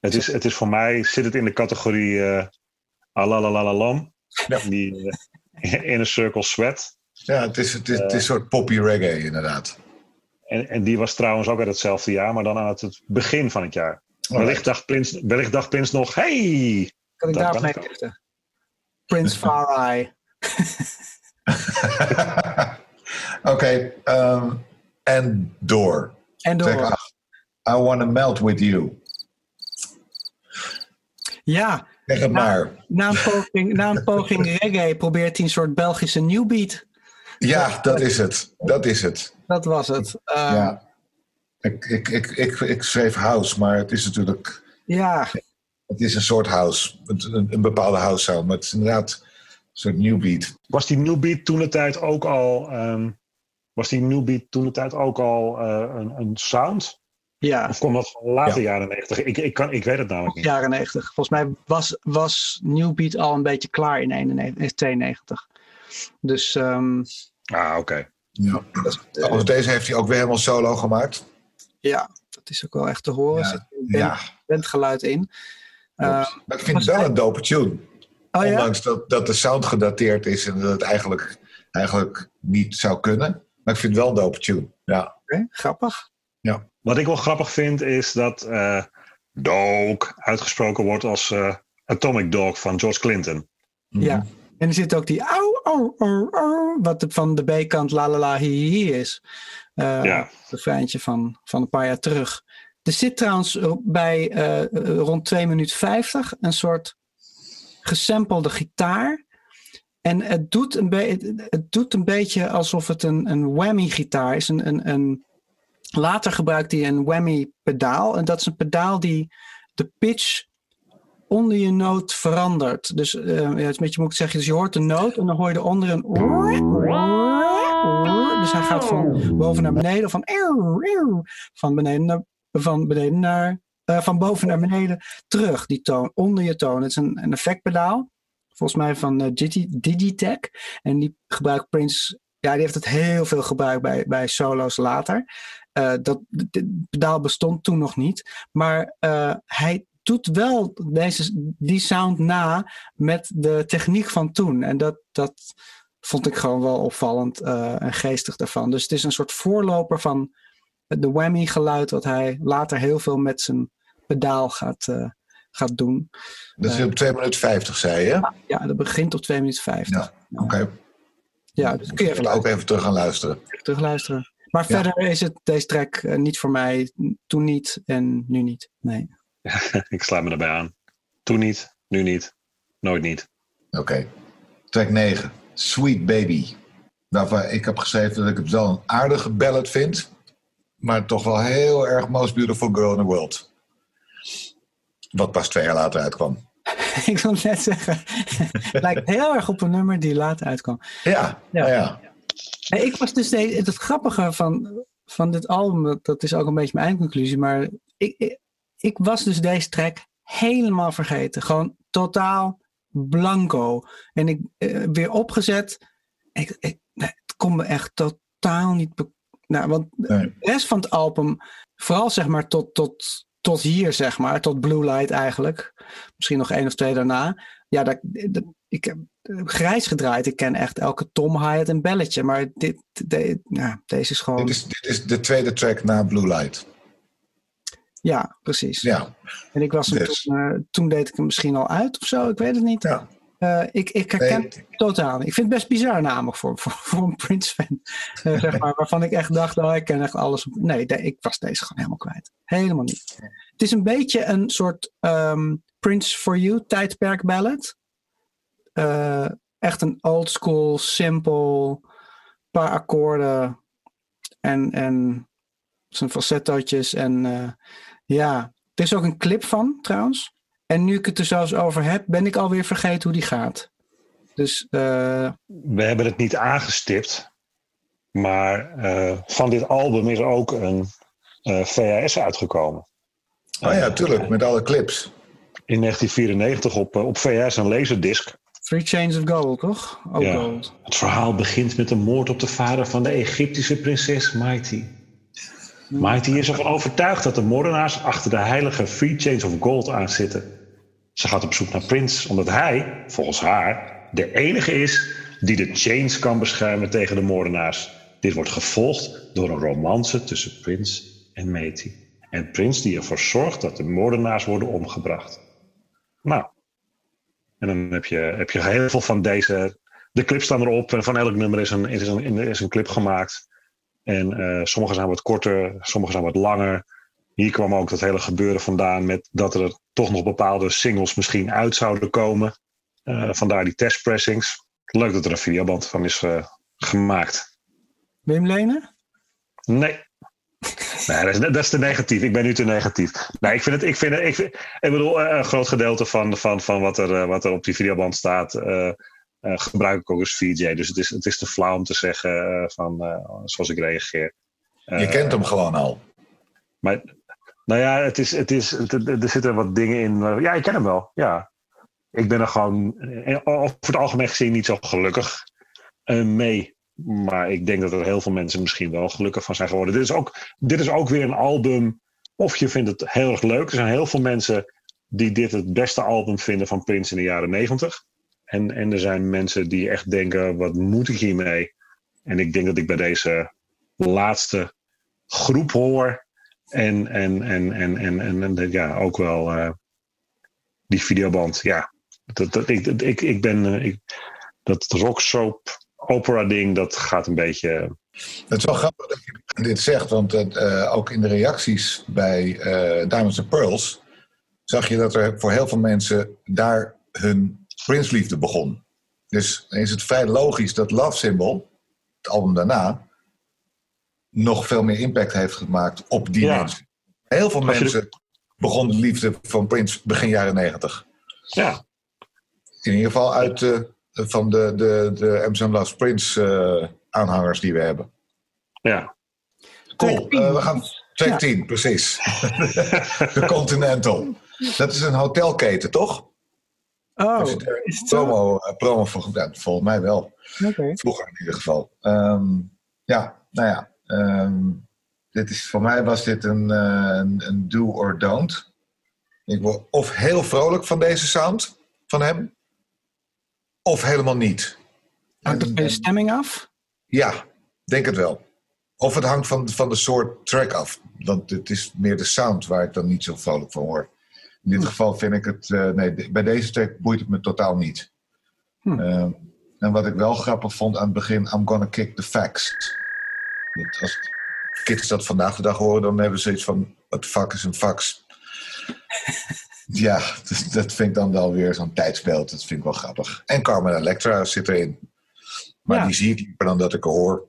Het is, het is voor mij, zit het in de categorie uh, Alalalalam. Ja. Die uh, Inner Circle Sweat. Ja, het is, het is, het is een soort poppy reggae inderdaad. En, en die was trouwens ook uit hetzelfde jaar, maar dan aan het, het begin van het jaar. Oh, wellicht, dacht Prins, wellicht dacht Prins nog, hey! Kan ik daarop mee lichten? Prince Far Eye. Oké, um, en door. En door. I wanna melt with you. Ja, Zeg het maar. Na een poging, na een poging reggae probeert hij een soort Belgische new beat. Ja, dat is het. Dat is het. Dat was het. Uh, Ja. Ik, ik, ik, ik, ik schreef house, maar het is natuurlijk... ja, Het is een soort house. Een, een, bepaalde house sound. Maar het is inderdaad een soort new beat. Was die New Beat toen de tijd ook al, ehm, was die New Beat toen de tijd ook al eh, een, een sound? Ja. Of kwam dat van later Ja. jaren 90? Ik, ik, kan, ik weet het namelijk niet. jaren 90. Volgens mij was, was New Beat al een beetje klaar in 91, in 92. Dus ehm, Ah, oké. Ja. Overigens, deze heeft hij ook weer helemaal solo gemaakt. ja, dat is ook wel echt te horen. Er Ja, zit een band- Ja, bandgeluid in. Eh, maar ik vind het wel een dope tune. oh ja? Ondanks dat, dat de sound gedateerd is en dat het eigenlijk, eigenlijk niet zou kunnen. Maar ik vind het wel een dope tune. Ja. Oké, grappig. Wat ik wel grappig vind is dat eh Dog uitgesproken wordt als eh, Atomic Dog van George Clinton. Ja. En er zit ook die au, au, au, au, wat van de B-kant la la la hi, hi, is. Eh Ja. Het refreintje van, van een paar jaar terug. Er zit trouwens bij rond 2 minuten 50 een soort gesampelde gitaar. En het doet een, het doet een beetje alsof het een, een whammy-gitaar is. Een, een, een, later gebruikt hij een whammy-pedaal. En dat is een pedaal die de pitch onder je noot verandert. Dus eh, ja, het is een zeggen. Dus je hoort een noot en dan hoor je eronder een. Dus hij gaat van boven naar beneden, van, van beneden naar, van beneden naar, eh, van boven naar beneden terug, die toon, onder je toon. Het is een, een effectpedaal, volgens mij van Digi, Digitech. En die gebruikt Prince, ja, die heeft het heel veel gebruikt bij, bij solo's later. Eh, dat pedaal bestond toen nog niet. Maar eh, hij doet wel deze, die sound na met de techniek van toen. En dat, dat vond ik gewoon wel opvallend eh, en geestig daarvan. Dus het is een soort voorloper van de whammy geluid... wat hij later heel veel met zijn pedaal gaat, gaat doen. Dat is op 2 minuten 50, zei je? Ja, dat begint op 2 minuten 50. Ja. Oké. Ja, dus kun je even ook even terug gaan luisteren. terugluisteren. Maar Ja. verder is het deze track eh, niet voor mij. Toen niet en nu niet. Nee. ik sluit me erbij aan. Toen niet, nu niet, nooit niet. Oké. Track 9. Sweet Baby. Waarvan ik heb geschreven dat ik het wel een aardige ballad vind. Maar toch wel heel erg Most Beautiful Girl in the World. Wat pas twee jaar later uitkwam. ik wil net zeggen. het lijkt heel erg op een nummer die later uitkwam. Ja, Ja. ja. ja. Ik was dus de, het grappige van, van dit album, dat, is ook een beetje mijn eindconclusie, maar ik, ik, ik was dus deze track helemaal vergeten. Gewoon totaal blanco. En ik eh, weer opgezet. Ik, ik, nee, het kon me echt totaal niet. nou, want Nee. de rest van het album, vooral zeg maar tot, tot, tot hier, zeg maar, tot Blue Light eigenlijk. Misschien nog één of twee daarna. Ja, dat, dat- ik heb eh, grijs gedraaid. Ik ken echt elke tom, hi-hat en belletje. Maar dit, de- ja, deze is gewoon... Dit, is, dit is de tweede track na Blue Light. Ja, precies. Ja. En ik was hem Dus. toen, eh, toen deed ik hem misschien al uit of zo. Ik weet het niet. Ja. Eh, ik, ik herken Nee. totaal. Ik vind het best bizar namelijk voor, voor, voor een Prince-fan. Eh, zeg maar, waarvan ik echt dacht, oh, ik ken echt alles. Nee, de- ik was deze gewoon helemaal kwijt. Helemaal niet. Het is een beetje een soort ehm, Prince for You tijdperk ballad. Eh, echt een old school, simpel, paar akkoorden en, en zijn falsettootjes. En ja, er is ook een clip van trouwens. En nu ik het er zelfs over heb, ben ik alweer vergeten hoe die gaat. Dus eh, We hebben het niet aangestipt. Maar eh, van dit album is ook een eh, VHS uitgekomen. Oh ja, tuurlijk, met alle clips. In 1994 op, op VHS een laserdisc. Three Chains of Gold, toch? Ook Ja. gold. Het verhaal begint met de moord op de vader van de Egyptische prinses Mighty. Mighty is ervan overtuigd dat de moordenaars achter de heilige Three Chains of Gold aanzitten. Ze gaat op zoek naar Prince, omdat hij, volgens haar, de enige is die de chains kan beschermen tegen de moordenaars. Dit wordt gevolgd door een romance tussen Prince en Mighty. En Prince die ervoor zorgt dat de moordenaars worden omgebracht. Nou, en dan heb je, heb je heel veel van deze. De clips staan erop en van elk nummer is een, is een, is een clip gemaakt. En eh, sommige zijn wat korter, sommige zijn wat langer. Hier kwam ook dat hele gebeuren vandaan met dat er toch nog bepaalde singles misschien uit zouden komen. Eh, vandaar die testpressings. Leuk dat er een videoband van is eh, gemaakt. Wim Lenen? Nee. Nee, dat is, dat is te negatief. Ik ben nu te negatief. Nee, ik vind het. Ik, vind het, ik, vind- ik bedoel, eh, een groot gedeelte van, van, van wat, er, eh, wat er op die videoband staat. eh, eh, gebruik ik ook als VJ. Dus het is, het is te flauw om te zeggen van eh, zoals ik reageer. Je kent hem gewoon al. Maar, nou ja, het is, het is, er zitten wat dingen in. Ja, ik ken hem wel. Ja. Ik ben er gewoon eh, over het algemeen gezien niet zo gelukkig eh, mee. Maar ik denk dat er heel veel mensen misschien wel gelukkig van zijn geworden. Dit is ook, dit is ook weer een album. Of je vindt het heel erg leuk. Er zijn heel veel mensen die dit het beste album vinden van Prince in de jaren negentig. En, en er zijn mensen die echt denken: wat moet ik hiermee? En ik denk dat ik bij deze laatste groep hoor. En, en, en, en, en, en, en ja, ook wel eh, die videoband. Ja, dat, dat, ik, ik, ik ben. eh, ik, dat rock soap opera ding, dat gaat een beetje. Het is wel grappig dat je dit zegt, want het, eh, ook in de reacties bij Diamonds and Pearls zag je dat er voor heel veel mensen daar hun Prince-liefde begon. Dus is het vrij logisch dat Love Symbol, het album daarna, nog veel meer impact heeft gemaakt op die Ja. mensen. Heel veel Als je- mensen begonnen de liefde van Prince begin jaren negentig. Ja, In ieder geval uit de, van de, de, de Amazon Loves Prince eh, aanhangers die we hebben. ja. Cool. Track 10. Eh, we gaan track Ja. 10, precies. de Continental. Dat is een hotelketen, toch? Oh, er is het promo, eh, promo voor gebruikt. Volgens mij wel. Oké. Vroeger in ieder geval. Ehm, ja, nou ja. Ehm, dit is, voor mij was dit een, eh, een, een do or don't. Ik word of heel vrolijk van deze sound van hem, of helemaal niet. Hangt het je en- stemming af? ja, denk het wel. Of het hangt van, van de soort track af. Want het is meer de sound waar ik dan niet zo vrolijk van hoor. In dit Hm. geval vind ik het... eh, nee, de- bij deze track boeit het me totaal niet. Hm. Ehm, en wat ik wel grappig vond aan het begin... I'm gonna kick the facts. Dat als kids dat vandaag de dag horen... dan hebben ze iets van... What the fuck is een fax? ja, dus dat vind ik dan wel weer zo'n tijdsbeeld. Dat vind ik wel grappig. En Carmen Electra zit erin. Maar Ja. die zie ik liever dan dat ik er hoor.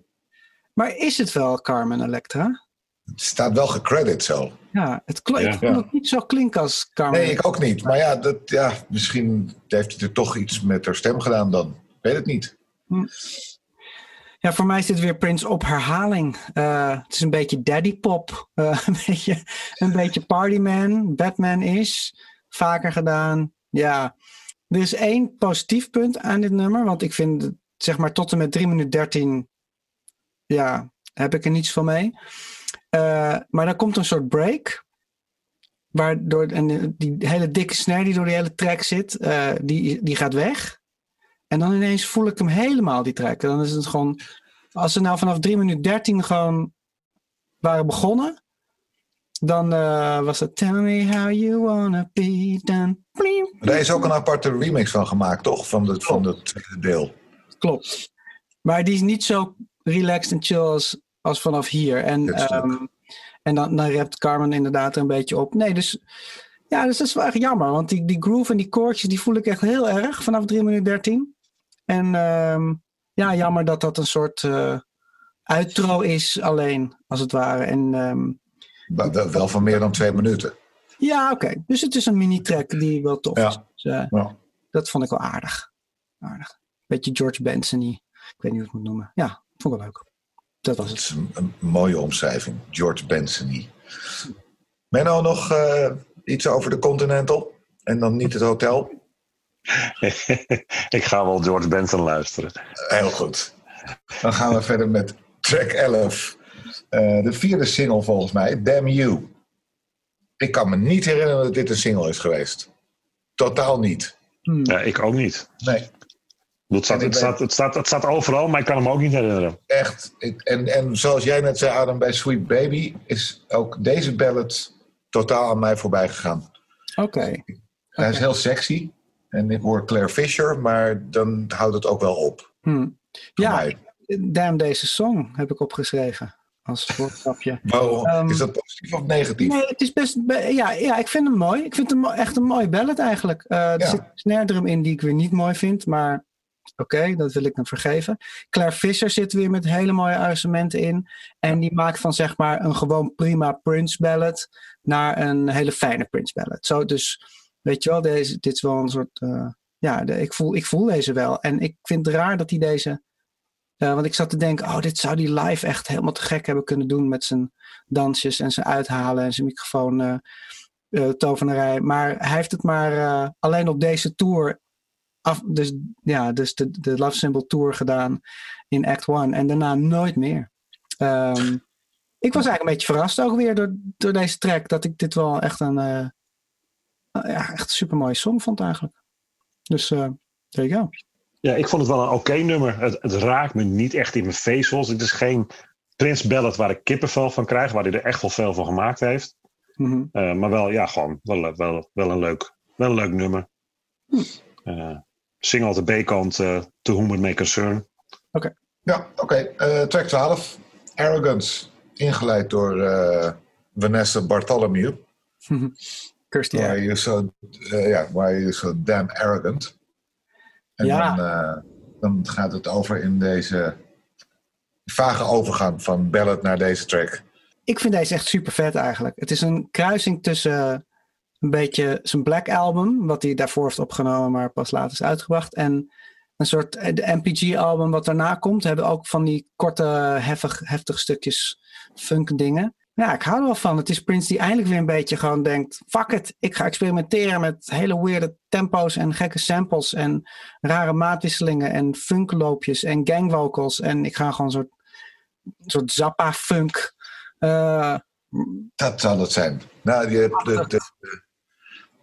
Maar is het wel Carmen Electra? Het staat wel gecredit zo. Ja, het kl- Ja. ik vond het niet zo klinken als Carmen. Nee, ik ook niet. Maar ja, dat, ja, misschien heeft hij er toch iets met haar stem gedaan dan. Ik weet het niet. Ja, voor mij is dit weer Prince op herhaling. Eh, het is een beetje daddy pop. Eh, een, beetje, een beetje partyman. Batman is. Vaker gedaan. Ja. Er is één positief punt aan dit nummer. Want ik vind, zeg maar, tot en met 3 minuten 13. Ja, heb ik er niets van mee. Eh, maar dan komt een soort break. Waardoor en die hele dikke snare die door die hele track zit, die, die gaat weg. En dan ineens voel ik hem helemaal, die track. En dan is het gewoon. Als ze nou vanaf 3 minuten 13 gewoon waren begonnen. Dan eh, was het Tell me how you wanna be done. Is ook een aparte remix van gemaakt, toch? Van, de, van het tweede deel. Klopt. Maar die is niet zo relaxed en chill als, als vanaf hier. En, ehm, en dan, dan rapt Carmen inderdaad er een beetje op. Nee, dus ja, dus dat is wel echt jammer. Want die, die groove en die koortjes, die voel ik echt heel erg vanaf 3 minuten 13. En ehm, ja, jammer dat dat een soort eh outro is alleen, als het ware. En ehm, Maar wel, van meer dan twee minuten. ja, oké. Dus het is een mini-track die wel tof Ja. is. Dus, eh, Ja. Dat vond ik wel aardig. aardig. Beetje George Benson Ik weet niet hoe ik het moet noemen. Ja, vond ik wel leuk. Dat was Dat het. is een, een mooie omschrijving. George Benson. Menno, nog eh, iets over de Continental? En dan niet het hotel? ik ga wel George Benson luisteren. Heel goed. Dan gaan we verder met track 11. Eh, de vierde single volgens mij, Damn You. Ik kan me niet herinneren dat dit een single is geweest. Totaal niet. Hmm. Ja, ik ook niet. Nee, Het staat, het, staat, het, staat, het staat overal, maar ik kan hem ook niet herinneren. echt. Ik- En, en zoals jij net zei, Adam, bij Sweet Baby is ook deze ballad totaal aan mij voorbij gegaan. Oké. Hij is heel sexy. En ik hoor Claire Fisher, maar dan houdt het ook wel op. Hmm. Ja, mij. Damn deze song heb ik opgeschreven. als woordgrapje. Waarom? Ehm, is dat positief of negatief? Nee, het is best. be- Ja, ja, ik vind hem mooi. Ik vind hem echt een mooi ballad eigenlijk. Eh, er Ja. zit een snare drum in die ik weer niet mooi vind, maar oké, dat wil ik hem vergeven. Claire Fisher zit weer met hele mooie arrangementen in. En die maakt van zeg maar een gewoon prima Prince ballad naar een hele fijne Prince ballad. Zo, dus weet je wel, deze, dit is wel een soort. eh, ja, de, ik, voel, ik voel deze wel. En ik vind het raar dat hij deze. eh, want ik zat te denken, oh, dit zou die live echt helemaal te gek hebben kunnen doen met zijn dansjes en zijn uithalen en zijn microfoon eh, tovenarij. Maar hij heeft het maar alleen op deze tour, af, dus, ja, dus de, de Love Symbol Tour gedaan in Act 1 en daarna nooit meer. Ehm, ik was eigenlijk een beetje verrast ook weer door, door deze track, dat ik dit wel echt een, ja, echt een super mooie song vond eigenlijk. Dus eh there you go. Ja, ik vond het wel een oké nummer. Het, het raakt me niet echt in mijn vezels. Het is geen Prins Ballad waar ik kippenvel van krijg, waar hij er echt wel veel van gemaakt heeft. Mhm. Eh, maar wel, ja, gewoon wel, wel, wel, een, leuk, wel een leuk nummer. Hm. Eh, single op de B-kant, eh To Whom It May Concern. Ja, oké. Eh, track 12. Arrogance. Ingeleid door eh, Vanessa Bartholomew. Kirsty Why are you so, ja, why are you so damn arrogant? En Ja. dan, eh, dan gaat het over in deze vage overgang van ballad naar deze track. Ik vind deze echt super vet eigenlijk. Het is een kruising tussen een beetje zijn Black Album, wat hij daarvoor heeft opgenomen, maar pas later is uitgebracht. En een soort eh, de MPG album wat daarna komt. Hebben ook van die korte, heffig, heftige stukjes funk dingen. Ja, ik hou er wel van. Het is Prince die eindelijk weer een beetje gewoon denkt: fuck it, ik ga experimenteren met hele weirde tempo's en gekke samples en rare maatwisselingen en funkloopjes en gangvocals. En ik ga gewoon een soort, soort Zappa-funk. eh, Dat zal het zijn. Nou, je hebt de, de, de,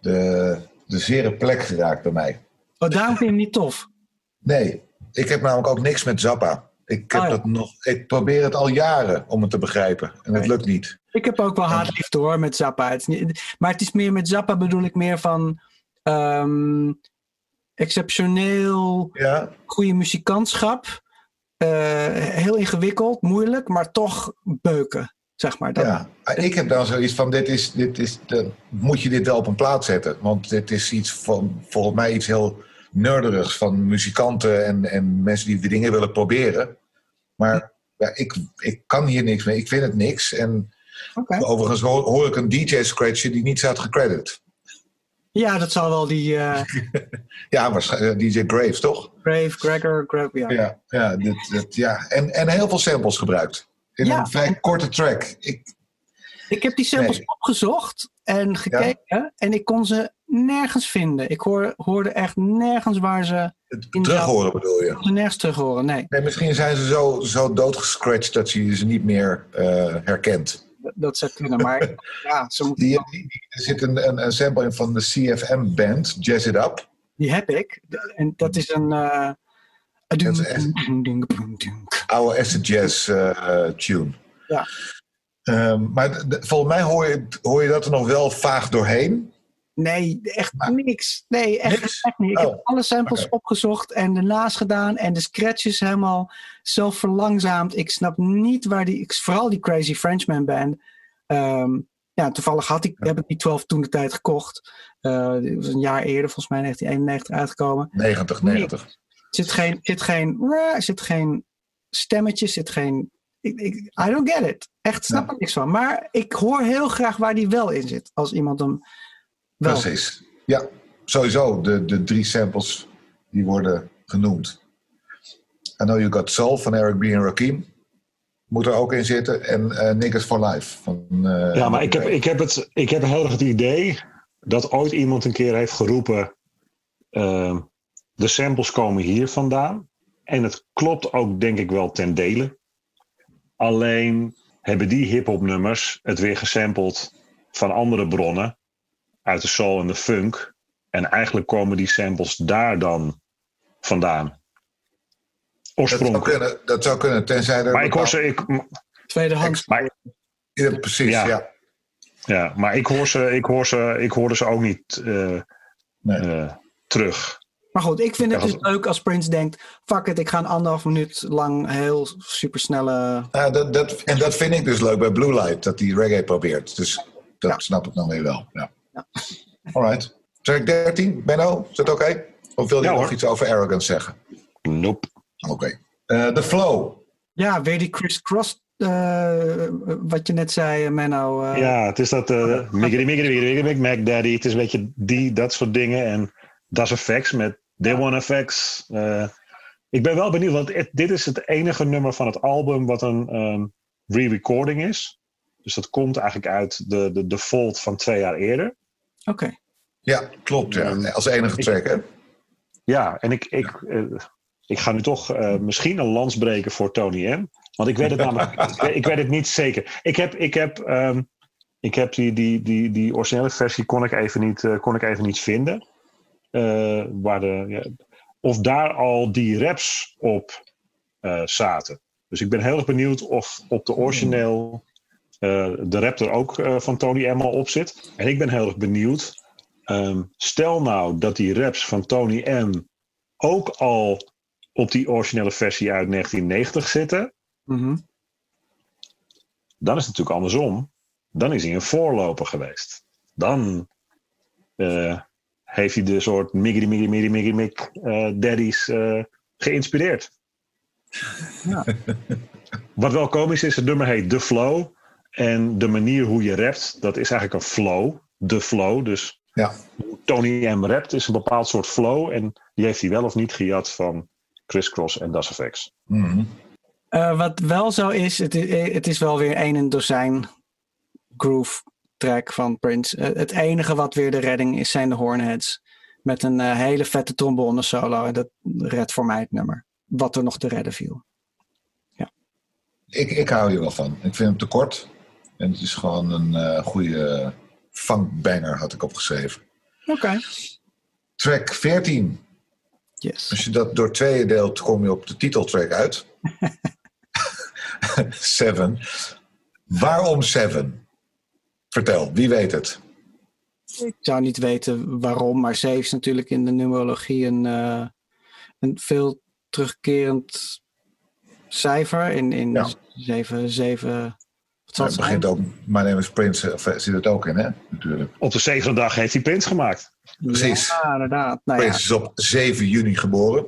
de, de zere plek geraakt bij mij. oh, daarom vind je hem niet tof. Nee, ik heb namelijk ook niks met Zappa. Ik, heb ja. dat nog, ik probeer het al jaren om het te begrijpen. En het lukt niet. Ik heb ook wel haatliefde hoor met Zappa. Het is niet, maar het is meer met Zappa bedoel ik meer van ehm, exceptioneel Ja, goede muzikantschap. Eh, heel ingewikkeld, moeilijk, maar toch beuken. Zeg maar. Dat, ja. Ik heb dan zoiets van, dit is, dit is, de, moet je dit wel op een plaat zetten? Want dit is iets van, volgens mij iets heel nerderigs van muzikanten en, en mensen die de dingen willen proberen. Maar ja, ik, ik kan hier niks mee. Ik vind het niks. En overigens hoor, hoor ik een DJ-scratcher die niet staat gecredit. Ja, dat zal wel die eh, Ja, waarschijnlijk DJ Graves, toch? Grave, Gregor, Grave, ja. Ja, ja, dit, dit, ja. En, en heel veel samples gebruikt. In Ja. een vrij korte track. Ik, Ik heb die samples Nee. opgezocht en gekeken en ik kon ze nergens vinden. Ik hoor, hoorde echt nergens waar ze, terug horen bedoel je? ze nergens terug horen. Nee, Nee, misschien zijn ze zo, zo doodgescratcht dat je ze niet meer eh, herkent. dat- zou kunnen. Maar ja, ze moeten Die, die, die- er zit een, een, een sample in van de CFM-band, Jazz It Up. Die heb ik. En dat is een. Dat is echt- Oude acid jazz eh, tune. Ja. Ehm, maar volgens mij hoor je, hoor je dat er nog wel vaag doorheen. Nee, echt niks. Nee, echt, Niks? echt niet. Ik Oh, heb alle samples opgezocht en de naast gedaan en de scratches helemaal zelf verlangzaamd. Ik snap niet waar die. ik- Vooral die Crazy Frenchman Band. Ehm, ja, toevallig had ik, heb ik die 12 toen de tijd gekocht. Was een jaar eerder, volgens mij 1991 uitgekomen. 90, 90. Er zit geen, zit geen, zit geen stemmetjes, zit geen. Ik, ik, I don't get it. Echt snap Ja. er niks van. Maar ik hoor heel graag waar die wel in zit. Als iemand hem wel. Precies. Ja, sowieso de, de drie samples die worden genoemd. I Know You Got Soul van Eric B. en Rakim. Moet er ook in zitten. En eh Niggas for Life. Van, eh, Ja, maar ik heb, ik, heb het, ik heb heel erg het idee dat ooit iemand een keer heeft geroepen: ehm, de samples komen hier vandaan. En het klopt ook, denk ik wel, ten dele. Alleen hebben die hip-hop nummers het weer gesampled van andere bronnen, uit de soul en de funk. En eigenlijk komen die samples daar dan vandaan. dat, zou Oorspronkelijk. kunnen, dat zou kunnen, tenzij er... Maar ik hoor ze. Ik, Tweedehands. maar, Ja, precies, Ja. ja. ja, maar ik hoor ze, ik hoor ze, ik hoorde ze ook niet eh, Nee. eh, terug. Maar goed, ik vind het dus leuk als Prince denkt... fuck it, ik ga een anderhalf minuut lang heel supersnelle... Dat, dat, en dat vind ik dus leuk bij Blue Light, dat hij reggae probeert. Dus dat Ja. snap ik dan weer wel. Ja. Alright. Track 13, Benno, is dat oké? Of wil je Ja, nog hoor. iets over Arrogance zeggen? Nope. Oké. Eh, De Flow. Ja, weer die crisscross... eh wat je net zei, eh, Menno. eh, Ja, het is dat uh, miggity miggity miggity miggity Mac Daddy. Het is een beetje die, dat soort dingen. En Das Effects met They Want Effects. Eh, ik ben wel benieuwd, want het- dit is het enige nummer van het album wat een ehm, re-recording is. Dus dat komt eigenlijk uit de, de default van twee jaar eerder. Oké. Ja, klopt. Ja. Als enige track, hè? Ja, en ik, ik, eh, ik ga nu toch eh, misschien een lans breken voor Tony M. Want ik weet het namelijk ik weet- ik weet het niet zeker. Ik heb, ik heb, ehm, ik heb die, die, die, die originele versie kon ik even niet, eh, kon ik even niet vinden. Eh, waar de, ja, of daar al die raps op eh, zaten. Dus ik ben heel erg benieuwd of op de origineel eh, de rap er ook eh, van Tony M al op zit. En ik ben heel erg benieuwd. ehm, stel nou dat die raps van Tony M ook al op die originele versie uit 1990 zitten. Mhm. Dan is het natuurlijk andersom. Dan is hij een voorloper geweest. Dan eh, heeft hij de soort miggity miggity miggity miggity mik eh, daddies eh, geïnspireerd. Ja. Wat wel komisch is, het nummer heet The Flow. En de manier hoe je rapt, dat is eigenlijk een flow. De flow. Dus Ja. hoe Tony M rapt is een bepaald soort flow. En die heeft hij wel of niet gejat van Chris Cross en Das Effects. Mhm. Eh, wat wel zo is, het, is, het is wel weer een en dozijn groove track van Prince. Eh, het enige wat weer de redding is, zijn de Hornheads. Met een eh, hele vette trombone solo. En dat redt voor mij het nummer. Wat er nog te redden viel. Ik, ik hou hier wel van. Ik vind hem te kort. En het is gewoon een eh, goede funkbanger, had ik opgeschreven. Oké. Track 14. Yes. Als je dat door tweeën deelt, kom je op de titeltrack uit. Seven. Waarom Seven? Vertel, wie weet het? Ik zou niet weten waarom, maar 7 is natuurlijk in de numerologie een, eh, een veel terugkerend cijfer. In, in Ja. 7, 7. Wat zal Het het zijn? begint ook, My Name is Prince, of, eh, zit het ook in, hè? Natuurlijk. Op de zevende dag heeft hij Prince gemaakt. Precies. Ja, inderdaad. Nou ja, Prince is op 7 juni geboren.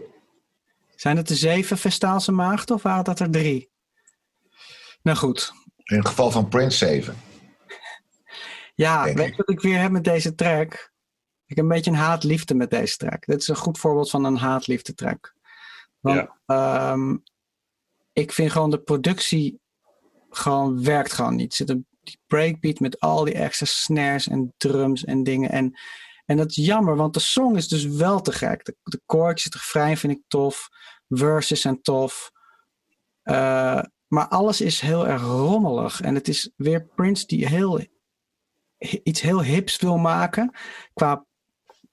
zijn het de zeven Vestaalse maagden of waren dat er drie? Nou goed. In het geval van Prince 7. Ja, Denk weet je wat ik weer heb met deze track? Ik heb een beetje een haat-liefde met deze track. Dit is een goed voorbeeld van een haat-liefde track. Want ehm, ik vind gewoon de productie gewoon werkt gewoon niet. Zit een breakbeat met al die extra snares en drums en dingen. En, en dat is jammer, want de song is dus wel te gek. De, de koortjes, het refrein vind ik tof. Verses zijn tof. Eh, maar alles is heel erg rommelig. En het is weer Prince die heel, iets heel hips wil maken. Qua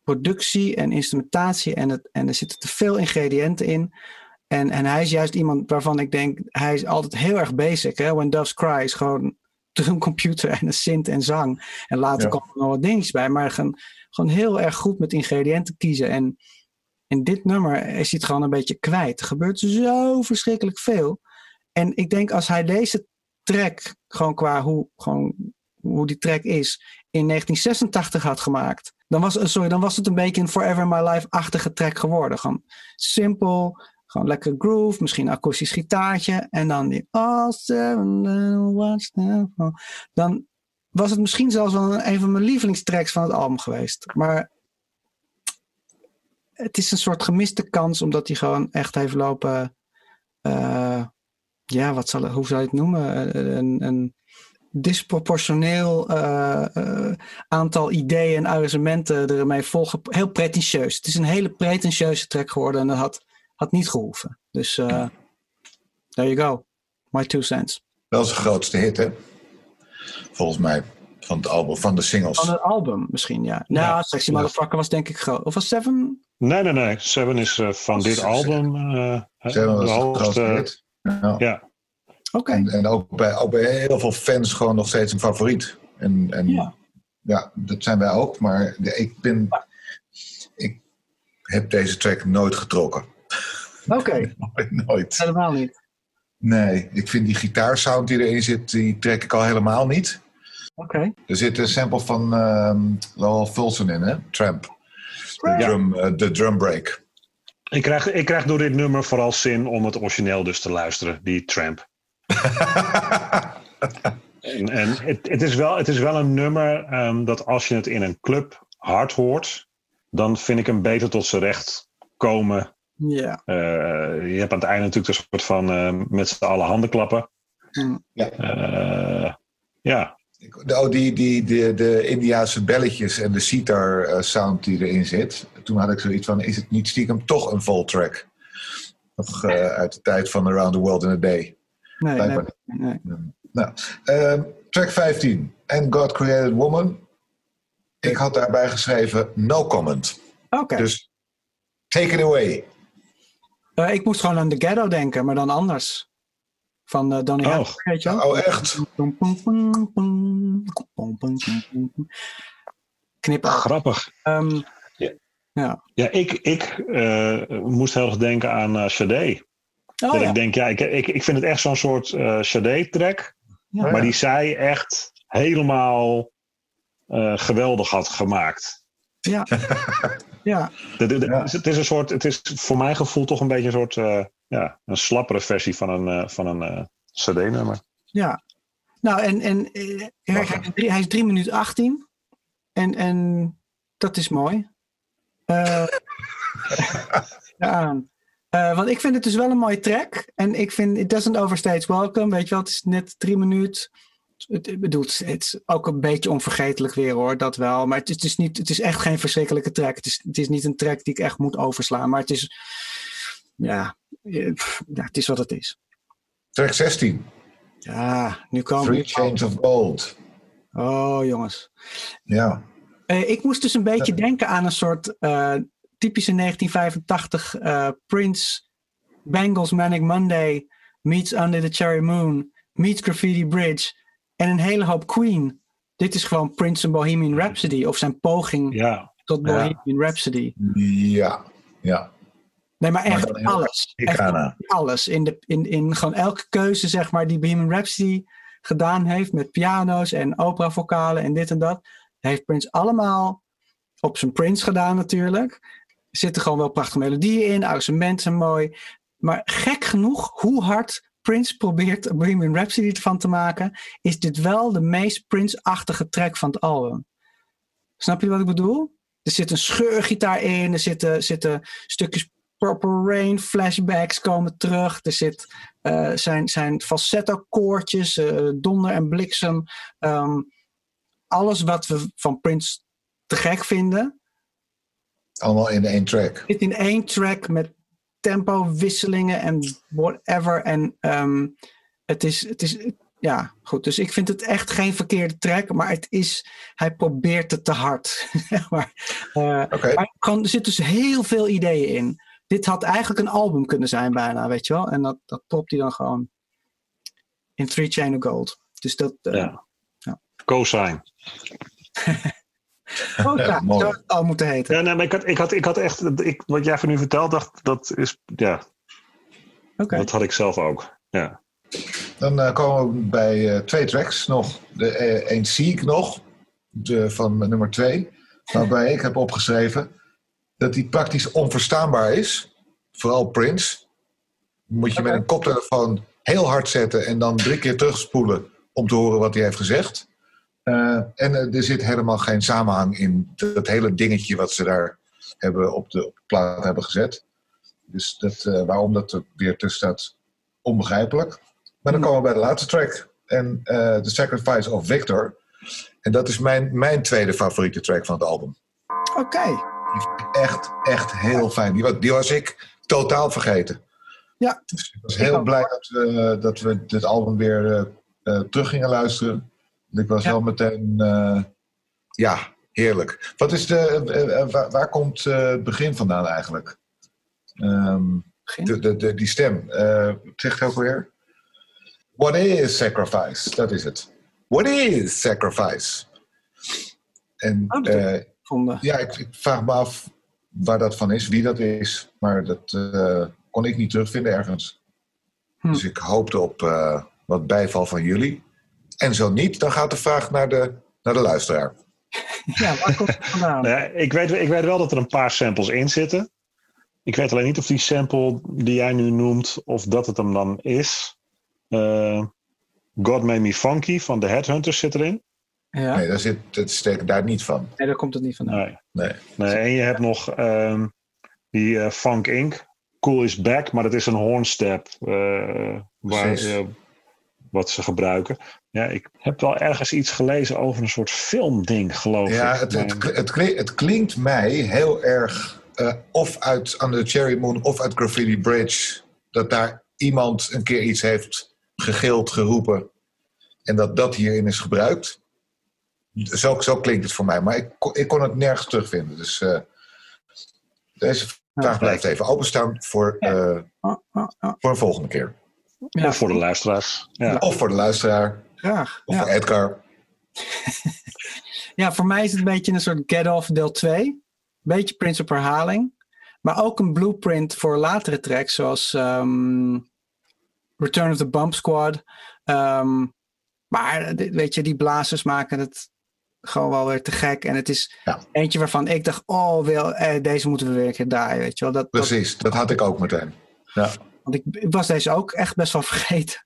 productie en instrumentatie. En, het, en er zitten te veel ingrediënten in. En, en hij is juist iemand waarvan ik denk, hij is altijd heel erg basic. Hè? When Doves Cry is gewoon drumcomputer en een synth en zang. En later Ja. komen er nog wat dingetjes bij. Maar gewoon, gewoon heel erg goed met ingrediënten kiezen. En in dit nummer is hij het gewoon een beetje kwijt. Er gebeurt zo verschrikkelijk veel. En ik denk als hij deze track, gewoon qua hoe, gewoon hoe die track is, in 1986 had gemaakt. Dan was, eh, sorry, dan was het een beetje een Forever in My Life-achtige track geworden. Gewoon simpel, gewoon lekker groove, misschien een akoestisch gitaartje. En dan die All. Dan was het misschien zelfs wel een, van mijn lievelingstracks van het album geweest. Maar het is een soort gemiste kans, omdat hij gewoon echt heeft lopen. eh, ja, wat zal, hoe zou je het noemen? Eh, Een, een disproportioneel eh, aantal ideeën en argumenten ermee volgen. Heel pretentieus. Het is een hele pretentieuze track geworden en dat had, had niet gehoeven. Dus eh there you go. My two cents. Wel zijn grootste hit, hè? Volgens mij. Van het album, van de singles. Van het album misschien, ja. Nou, Ja. Sexy. Motherfucker was denk ik groot. Of was Seven? Nee, nee, nee. Seven is eh, van dit Seven. album eh, Seven was de hoogste. grootste hit. Ja. Ja, Oké. En, en ook, bij, ook bij heel veel fans gewoon nog steeds een favoriet. En, en Ja. ja. dat zijn wij ook. Maar de, ik ben... Ik, heb deze track nooit getrokken. Oké, Nooit, nooit. helemaal niet. Nee, ik vind die gitaarsound die erin zit, die trek ik al helemaal niet. Oké. Er zit een sample van ehm Lowell Fulson in, hè? Tramp. De drum, eh, de drum break. Ik krijg, ik krijg door dit nummer vooral zin om het origineel dus te luisteren, die Tramp. En, en het, het, is wel, het is wel een nummer ehm, dat als je het in een club hard hoort, dan vind ik hem beter tot zijn recht komen. Ja. Eh, je hebt aan het einde natuurlijk een soort van eh, met z'n allen handen klappen. Hm. Ja. Eh, ja, Oh, die, die, de, de Indiaanse belletjes en de sitar eh, sound die erin zit. Toen had ik zoiets van, is het niet stiekem toch een vol track? Nog eh, uit de tijd van Around the World in a Day. Nee, nee, Blijkbaar nee. Nou, ehm, track 15. And God Created Woman. Ik had daarbij geschreven no comment. Oké. Dus take it away. Eh, ik moest gewoon aan de ghetto denken, maar dan anders. Van eh Donny Oh. Weet je wel? Oh, echt? Knip. grappig. Ehm, Ja, ik, ik eh, moest heel erg denken aan eh Sade. oh dat ja. ik denk, ja, ik, ik, ik vind het echt zo'n soort eh Sade-track. Ja. Maar die zij echt helemaal eh, geweldig had gemaakt. Ja. ja. De- de- de- Ja. Het is een soort, het is voor mijn gevoel toch een beetje een soort, eh, ja, een slappere versie van een, eh, van een eh, CD-nummer. Ja. Nou, en, en hij, hij is drie- hij is 3 minuten 18. En, en dat is mooi. Eh, ja. Eh, want ik vind het dus wel een mooie track. En ik vind It Doesn't Overstay Its Welcome. Weet je wel, het is net drie minuten. Het, ik bedoel, het is- ook een beetje onvergetelijk weer hoor, dat wel. Maar het is, het is, niet, het is echt geen verschrikkelijke track. Het is, het is niet een track die ik echt moet overslaan. Maar het is, ja, eh, pff, ja het is wat het is. Track 16. Ja, nu komen Three Chains of Gold. Oh, jongens. Ja. Eh, ik moest dus een beetje denken aan een soort eh, typische 1985 eh, Prince Bangles Manic Monday meets Under the Cherry Moon meets Graffiti Bridge en een hele hoop Queen. Dit is gewoon Prince en Bohemian Rhapsody of zijn poging Ja, tot Ja. Bohemian Rhapsody. Ja. Ja. Nee, maar echt alles. Echt alles. In, de, in, in gewoon elke keuze, zeg maar, die Bohemian Rhapsody gedaan heeft met piano's en operavocalen en dit en dat, heeft Prince allemaal op zijn Prince gedaan natuurlijk. Er zitten gewoon wel prachtige melodieën in, arrangementen zijn mooi. Maar gek genoeg, hoe hard Prince probeert er Bohemian Rhapsody ervan te maken, is dit wel de meest Prince-achtige track van het album. Snap je wat ik bedoel? Er zit een scheurgitaar in, er zitten, zitten stukjes Purple Rain, flashbacks komen terug. Er zit, eh, zijn, zijn falsetto-koortjes, eh, donder en bliksem. Ehm, alles wat we van Prince te gek vinden, Allemaal in één track. zit in één track met tempo-wisselingen en whatever. En ehm, het is, het is, ja, goed. Dus ik vind het echt geen verkeerde track, maar het is, hij probeert het te hard. maar. Eh, maar gewoon, er zitten dus heel veel ideeën in. Dit had eigenlijk een album kunnen zijn bijna, weet je wel. En dat, dat propt hij dan gewoon in Three Chain of Gold. Dus dat... eh, ja. ja. Co-sign. Oh, ja, Mooi. zou het al moeten heten. Ja, nee, maar ik had, ik had, ik had echt, ik, wat jij van nu vertelt, dacht, dat is, ja, Oké. dat had ik zelf ook. Ja. Dan eh, komen we bij eh, twee tracks nog. De, eh, een zie ik nog, de, van nummer twee. Waarbij ik heb opgeschreven dat die praktisch onverstaanbaar is. Vooral Prince. Moet je met een koptelefoon heel hard zetten en dan drie keer terugspoelen om te horen wat hij heeft gezegd. Eh, en eh, er zit helemaal geen samenhang in dat hele dingetje wat ze daar hebben op de, op de plaat hebben gezet. Dus dat, eh, waarom dat er weer tussen staat, onbegrijpelijk. Maar dan komen we bij de laatste track. En eh The Sacrifice of Victor. En dat is mijn, mijn tweede favoriete track van het album. Oké. Die vind ik echt, echt heel fijn. Die, was- die was ik totaal vergeten. Ja. Dus ik was heel blij dat we, dat we dit album weer eh, terug gingen luisteren. Ik was Ja. wel meteen, eh, ja, heerlijk. Wat is de, eh, eh, waar, waar komt het begin vandaan eigenlijk? Ehm, Begin? de, de, de, die stem. zegt ook weer? What is sacrifice? Dat is het. What is sacrifice? En Oh, dat ja, ik, ik vraag me af waar dat van is, wie dat is. Maar dat kon ik niet terugvinden ergens. Hm. Dus ik hoopte op wat bijval van jullie. En zo niet, dan gaat de vraag naar de, naar de luisteraar. Ja, waar komt het vandaan? Nou ik, weet, ik weet wel dat er een paar samples in zitten. Ik weet alleen niet of die sample die jij nu noemt, of dat het hem dan is. Eh, God Made Me Funky van de Headhunters zit erin. Ja, Nee, daar zit, dat steekt daar niet van. nee, daar komt het niet vandaan. Nee. Nee. nee en je hebt nog ehm, die eh, Funk Inc. Cool is Back, maar dat is een hornstep eh, waar, wat ze gebruiken. Ja, ik heb wel ergens iets gelezen over een soort filmding, geloof Ja, ik. het, het, het, het klinkt mij heel erg eh, of uit Under the Cherry Moon of uit Graffiti Bridge. Dat daar iemand een keer iets heeft gegild, geroepen. En dat dat hierin is gebruikt. Zo, zo klinkt het voor mij. Maar ik, kon- ik kon het nergens terugvinden. Dus eh, deze vraag blijft even openstaan voor, eh, voor een volgende keer. Ja, Of voor de luisteraars. Ja. Of voor de luisteraar. Graag. Of Ja. voor Edgar. ja, voor mij is het een beetje een soort get-off deel 2. Beetje Prince op herhaling. Maar ook een blueprint voor latere tracks, zoals ehm, Return of the Bump Squad. Ehm, maar weet je, die blazers maken het gewoon wel weer te gek. En het is Ja. eentje waarvan ik dacht, oh, wel, eh, deze moeten we weer een keer draaien. Weet je wel? Dat, dat, Precies, dat had ik ook meteen. Ja. want ik, ik was deze ook echt best wel vergeten.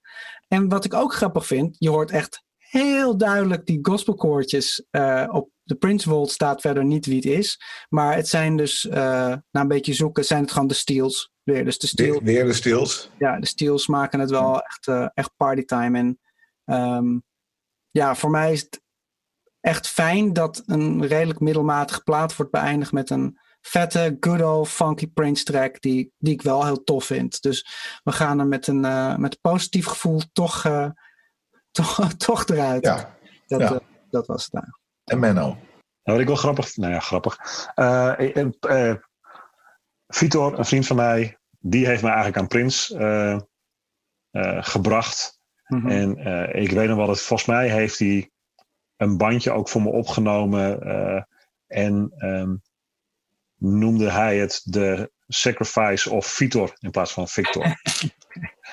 En wat ik ook grappig vind, je hoort echt heel duidelijk die gospelkoortjes eh, op de Prince Vault staat verder niet wie het is. Maar het zijn dus, eh, na een beetje zoeken, zijn het gewoon de Steels. Weer. Dus de Steels, Weer, weer de stils. ja, de Steels maken het wel echt, eh, echt partytime. En ehm, ja, voor mij is het echt fijn dat een redelijk middelmatige plaat wordt beëindigd met een vette, good old funky Prince track die, die ik wel heel tof vind. Dus we gaan er met een, eh, met een positief gevoel toch, eh, toch, toch eruit. Ja, dat, ja. eh, dat was het daar. en Menno. Nou, wat ik wel grappig Nou ja, grappig. Eh, eh, eh, Vitor, een vriend van mij, die heeft mij eigenlijk aan Prins eh, eh, gebracht. Mhm. En eh, ik weet nog wel dat volgens mij heeft hij een bandje ook voor me opgenomen. eh, en ehm, noemde hij het de Sacrifice of Vitor in plaats van Victor.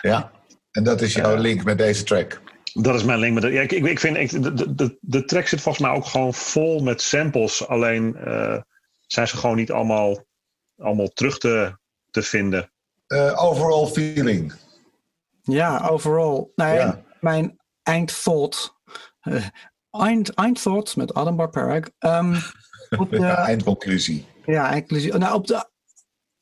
Ja. En dat is jouw link met deze track. Dat is mijn link met de, ja, ik, ik, ik vind, ik, de, de- de, track zit volgens mij ook gewoon vol met samples. Alleen eh, zijn ze gewoon niet allemaal, allemaal terug te, te vinden. Eh, overall feeling. Ja, overall. Nou, ja. Mijn eindthought. eh, eind, eindthought met Adam Barparag. ehm op de, Eindconclusie. Ja, inclusief. Nou, op de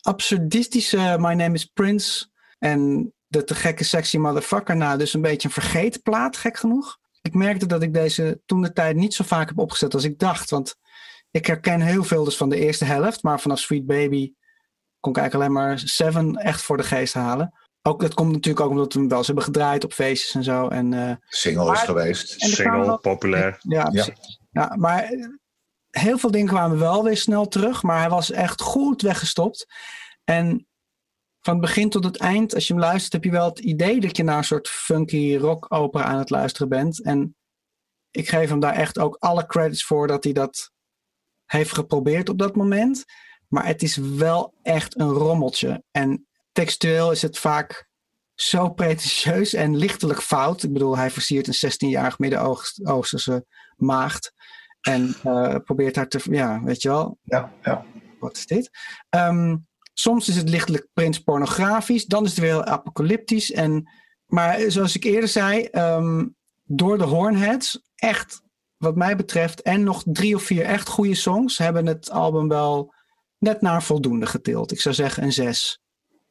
absurdistische My Name is Prince en de te gekke sexy motherfucker na, dus een beetje een vergeten plaat, gek genoeg. Ik merkte dat ik deze toen de tijd niet zo vaak heb opgezet als ik dacht, want ik herken heel veel dus van de eerste helft, maar vanaf Sweet Baby kon ik eigenlijk alleen maar Seven echt voor de geest halen. Ook, dat komt natuurlijk ook omdat we hem wel eens hebben gedraaid op feestjes en zo. En, eh, Single is Maar- geweest. Single, wel- populair. ja. Ja, maar heel veel dingen kwamen wel weer snel terug, maar hij was echt goed weggestopt. En van het begin tot het eind, als je hem luistert, heb je wel het idee dat je naar een soort funky rock opera aan het luisteren bent. En ik geef hem daar echt ook alle credits voor dat hij dat heeft geprobeerd op dat moment. Maar het is wel echt een rommeltje. En textueel is het vaak zo pretentieus en lichtelijk fout. Ik bedoel, hij versiert een 16-jarig Midden-Oosterse maagd. En eh, probeert haar te. Ja, weet je wel, Ja, ja. wat is dit? Ehm, soms is het lichtelijk prins pornografisch, dan is het weer heel apocalyptisch. En, maar zoals ik eerder zei, ehm, door de Hornheads, echt wat mij betreft, en nog drie of vier echt goede songs, hebben het album wel net naar voldoende getild. Ik zou zeggen een zes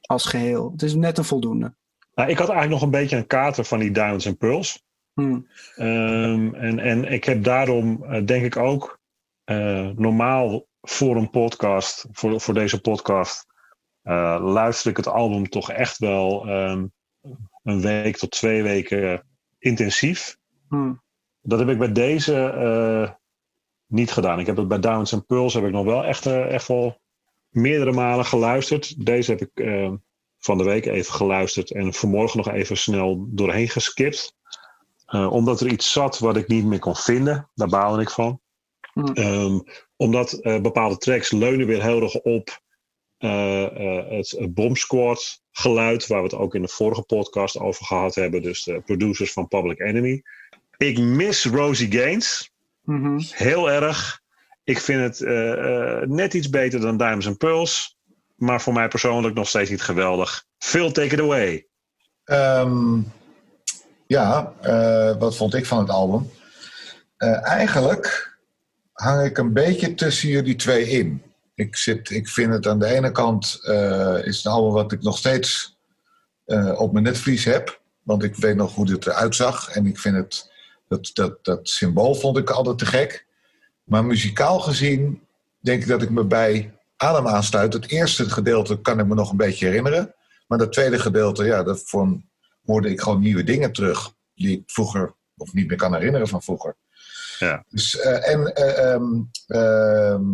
als geheel. Het is net een voldoende. Nou, ik had eigenlijk nog een beetje een kater van die Diamonds and Pearls. Hm. Ehm, en, en ik heb daarom, eh, denk ik ook, eh, normaal voor een podcast, voor, voor deze podcast, eh, luister ik het album toch echt wel ehm, een week tot twee weken intensief. Hm. Dat heb ik bij deze niet gedaan. Ik heb het bij Diamonds and Pearls heb ik nog wel echt, echt wel meerdere malen geluisterd. Deze heb ik eh, van de week even geluisterd en vanmorgen nog even snel doorheen geskipt. Eh, omdat er iets zat wat ik niet meer kon vinden. Daar baalde ik van. Hm. Ehm, omdat eh, bepaalde tracks leunen weer heel erg op eh, eh, het, het Bomb Squad geluid, waar we het ook in de vorige podcast over gehad hebben. Dus de producers van Public Enemy. Ik mis Rosie Gaines Mhm. heel erg. Ik vind het eh, eh, net iets beter dan Diamonds and Pearls. Maar voor mij persoonlijk nog steeds niet geweldig. Phil, take it away. Ehm, ja, eh, wat vond ik van het album? Eh, eigenlijk hang ik een beetje tussen jullie twee in. Ik, zit, ik vind het aan de ene kant eh, is het album wat ik nog steeds op mijn netvlies heb. Want ik weet nog hoe dit eruit zag. En ik vind het, dat, dat, dat symbool vond ik altijd te gek. Maar muzikaal gezien denk ik dat ik me bij Adem aansluit. Het eerste gedeelte kan ik me nog een beetje herinneren. Maar dat tweede gedeelte, ja, dat vond, hoorde ik gewoon nieuwe dingen terug. Die ik vroeger, of niet meer kan herinneren van vroeger. Ja. Dus, eh, en eh, ehm, ehm,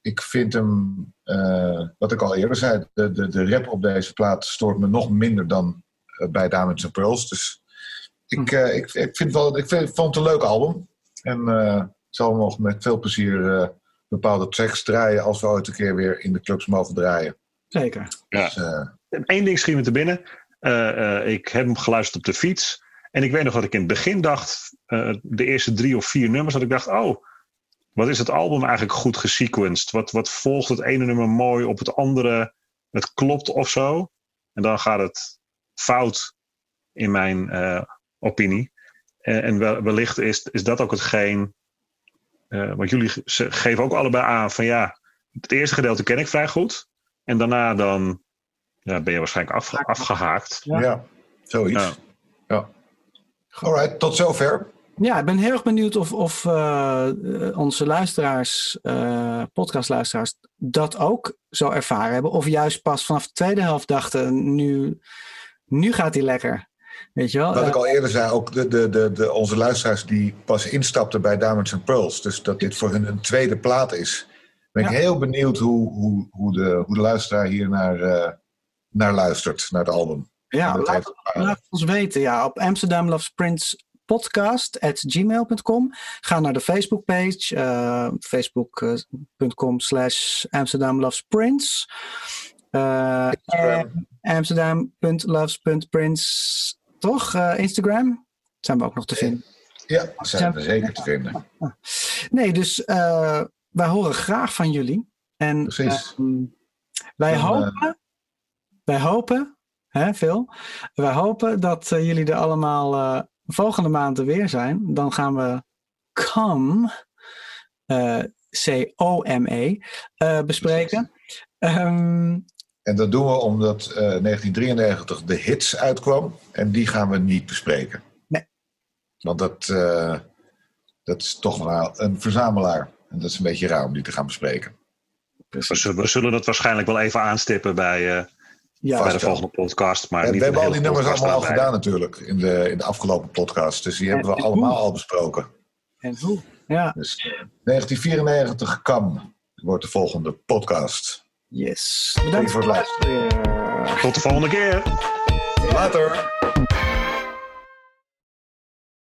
ik vind hem, eh, wat ik al eerder zei, de, de, de rap op deze plaat stoort me nog minder dan bij Diamonds and Pearls. Dus ik, eh, ik, ik, vind wel, ik vind, vond het een leuk album. En eh, ik zal nog met veel plezier eh, bepaalde tracks draaien als we ooit een keer weer in de clubs mogen draaien. Zeker. Ja. Dus, eh, Eén ding schiet me te binnen. Eh, eh, ik heb hem geluisterd op de fiets. En ik weet nog wat ik in het begin dacht. eh, de eerste drie of vier nummers. Dat ik dacht, oh, wat is het album eigenlijk goed gesequenced? Wat, wat volgt het ene nummer mooi op het andere? Het klopt of zo. En dan gaat het fout in mijn opinie. En, en wel- wellicht is, is dat ook hetgeen. want jullie geven ook allebei aan van ja, het eerste gedeelte ken ik vrij goed. En daarna dan ja, ben je waarschijnlijk afge- afgehaakt. Ja. ja. zoiets. Ja. Ja. Alright, tot zover. Ja, ik ben heel erg benieuwd of, of eh, eh, onze luisteraars, eh, podcastluisteraars, dat ook zo ervaren hebben. Of juist pas vanaf de tweede helft dachten, nu, nu gaat hij lekker. Weet je wel? Wat ik al eerder zei, ook de, de, de, de, onze luisteraars die pas instapten bij Diamonds and Pearls. Dus dat dit voor hun een tweede plaat is. Ben ik heel benieuwd hoe, hoe, hoe, de, hoe de luisteraar hier naar, eh, naar luistert, naar het album. ja, laat, heeft ons weten. Ja, op Amsterdam Loves Prince podcast at gmail.com. Ga naar de Facebookpage, eh facebook.com slash Amsterdam Loves Prince. Eh, Amsterdam.loves.prince. Toch? Eh, Instagram? Zijn we ook nog te vinden. Ja, zijn we zeker te vinden. Nee, dus eh, wij horen graag van jullie. En Precies. ehm, wij eh, hopen, wij hopen, hè, Phil, wij hopen dat eh, jullie er allemaal eh, volgende maand er weer zijn. Dan gaan we COM, eh, C-O-M-E, eh, bespreken. Ehm, En dat doen we omdat eh 1993 de hits uitkwam. En die gaan we niet bespreken. Nee. Want dat, eh, dat is toch wel een verzamelaar. En dat is een beetje raar om die te gaan bespreken. We zullen, we zullen het waarschijnlijk wel even aanstippen bij, eh, ja, bij de volgende podcast. Maar niet we hebben al die nummers allemaal al gedaan natuurlijk. In de, in de afgelopen podcast. Dus die hebben we allemaal hoe? al besproken. en hoe? Ja, Dus eh, 1994 KAM wordt de volgende podcast. yes. Bedankt voor het luisteren. Tot de volgende keer. Later!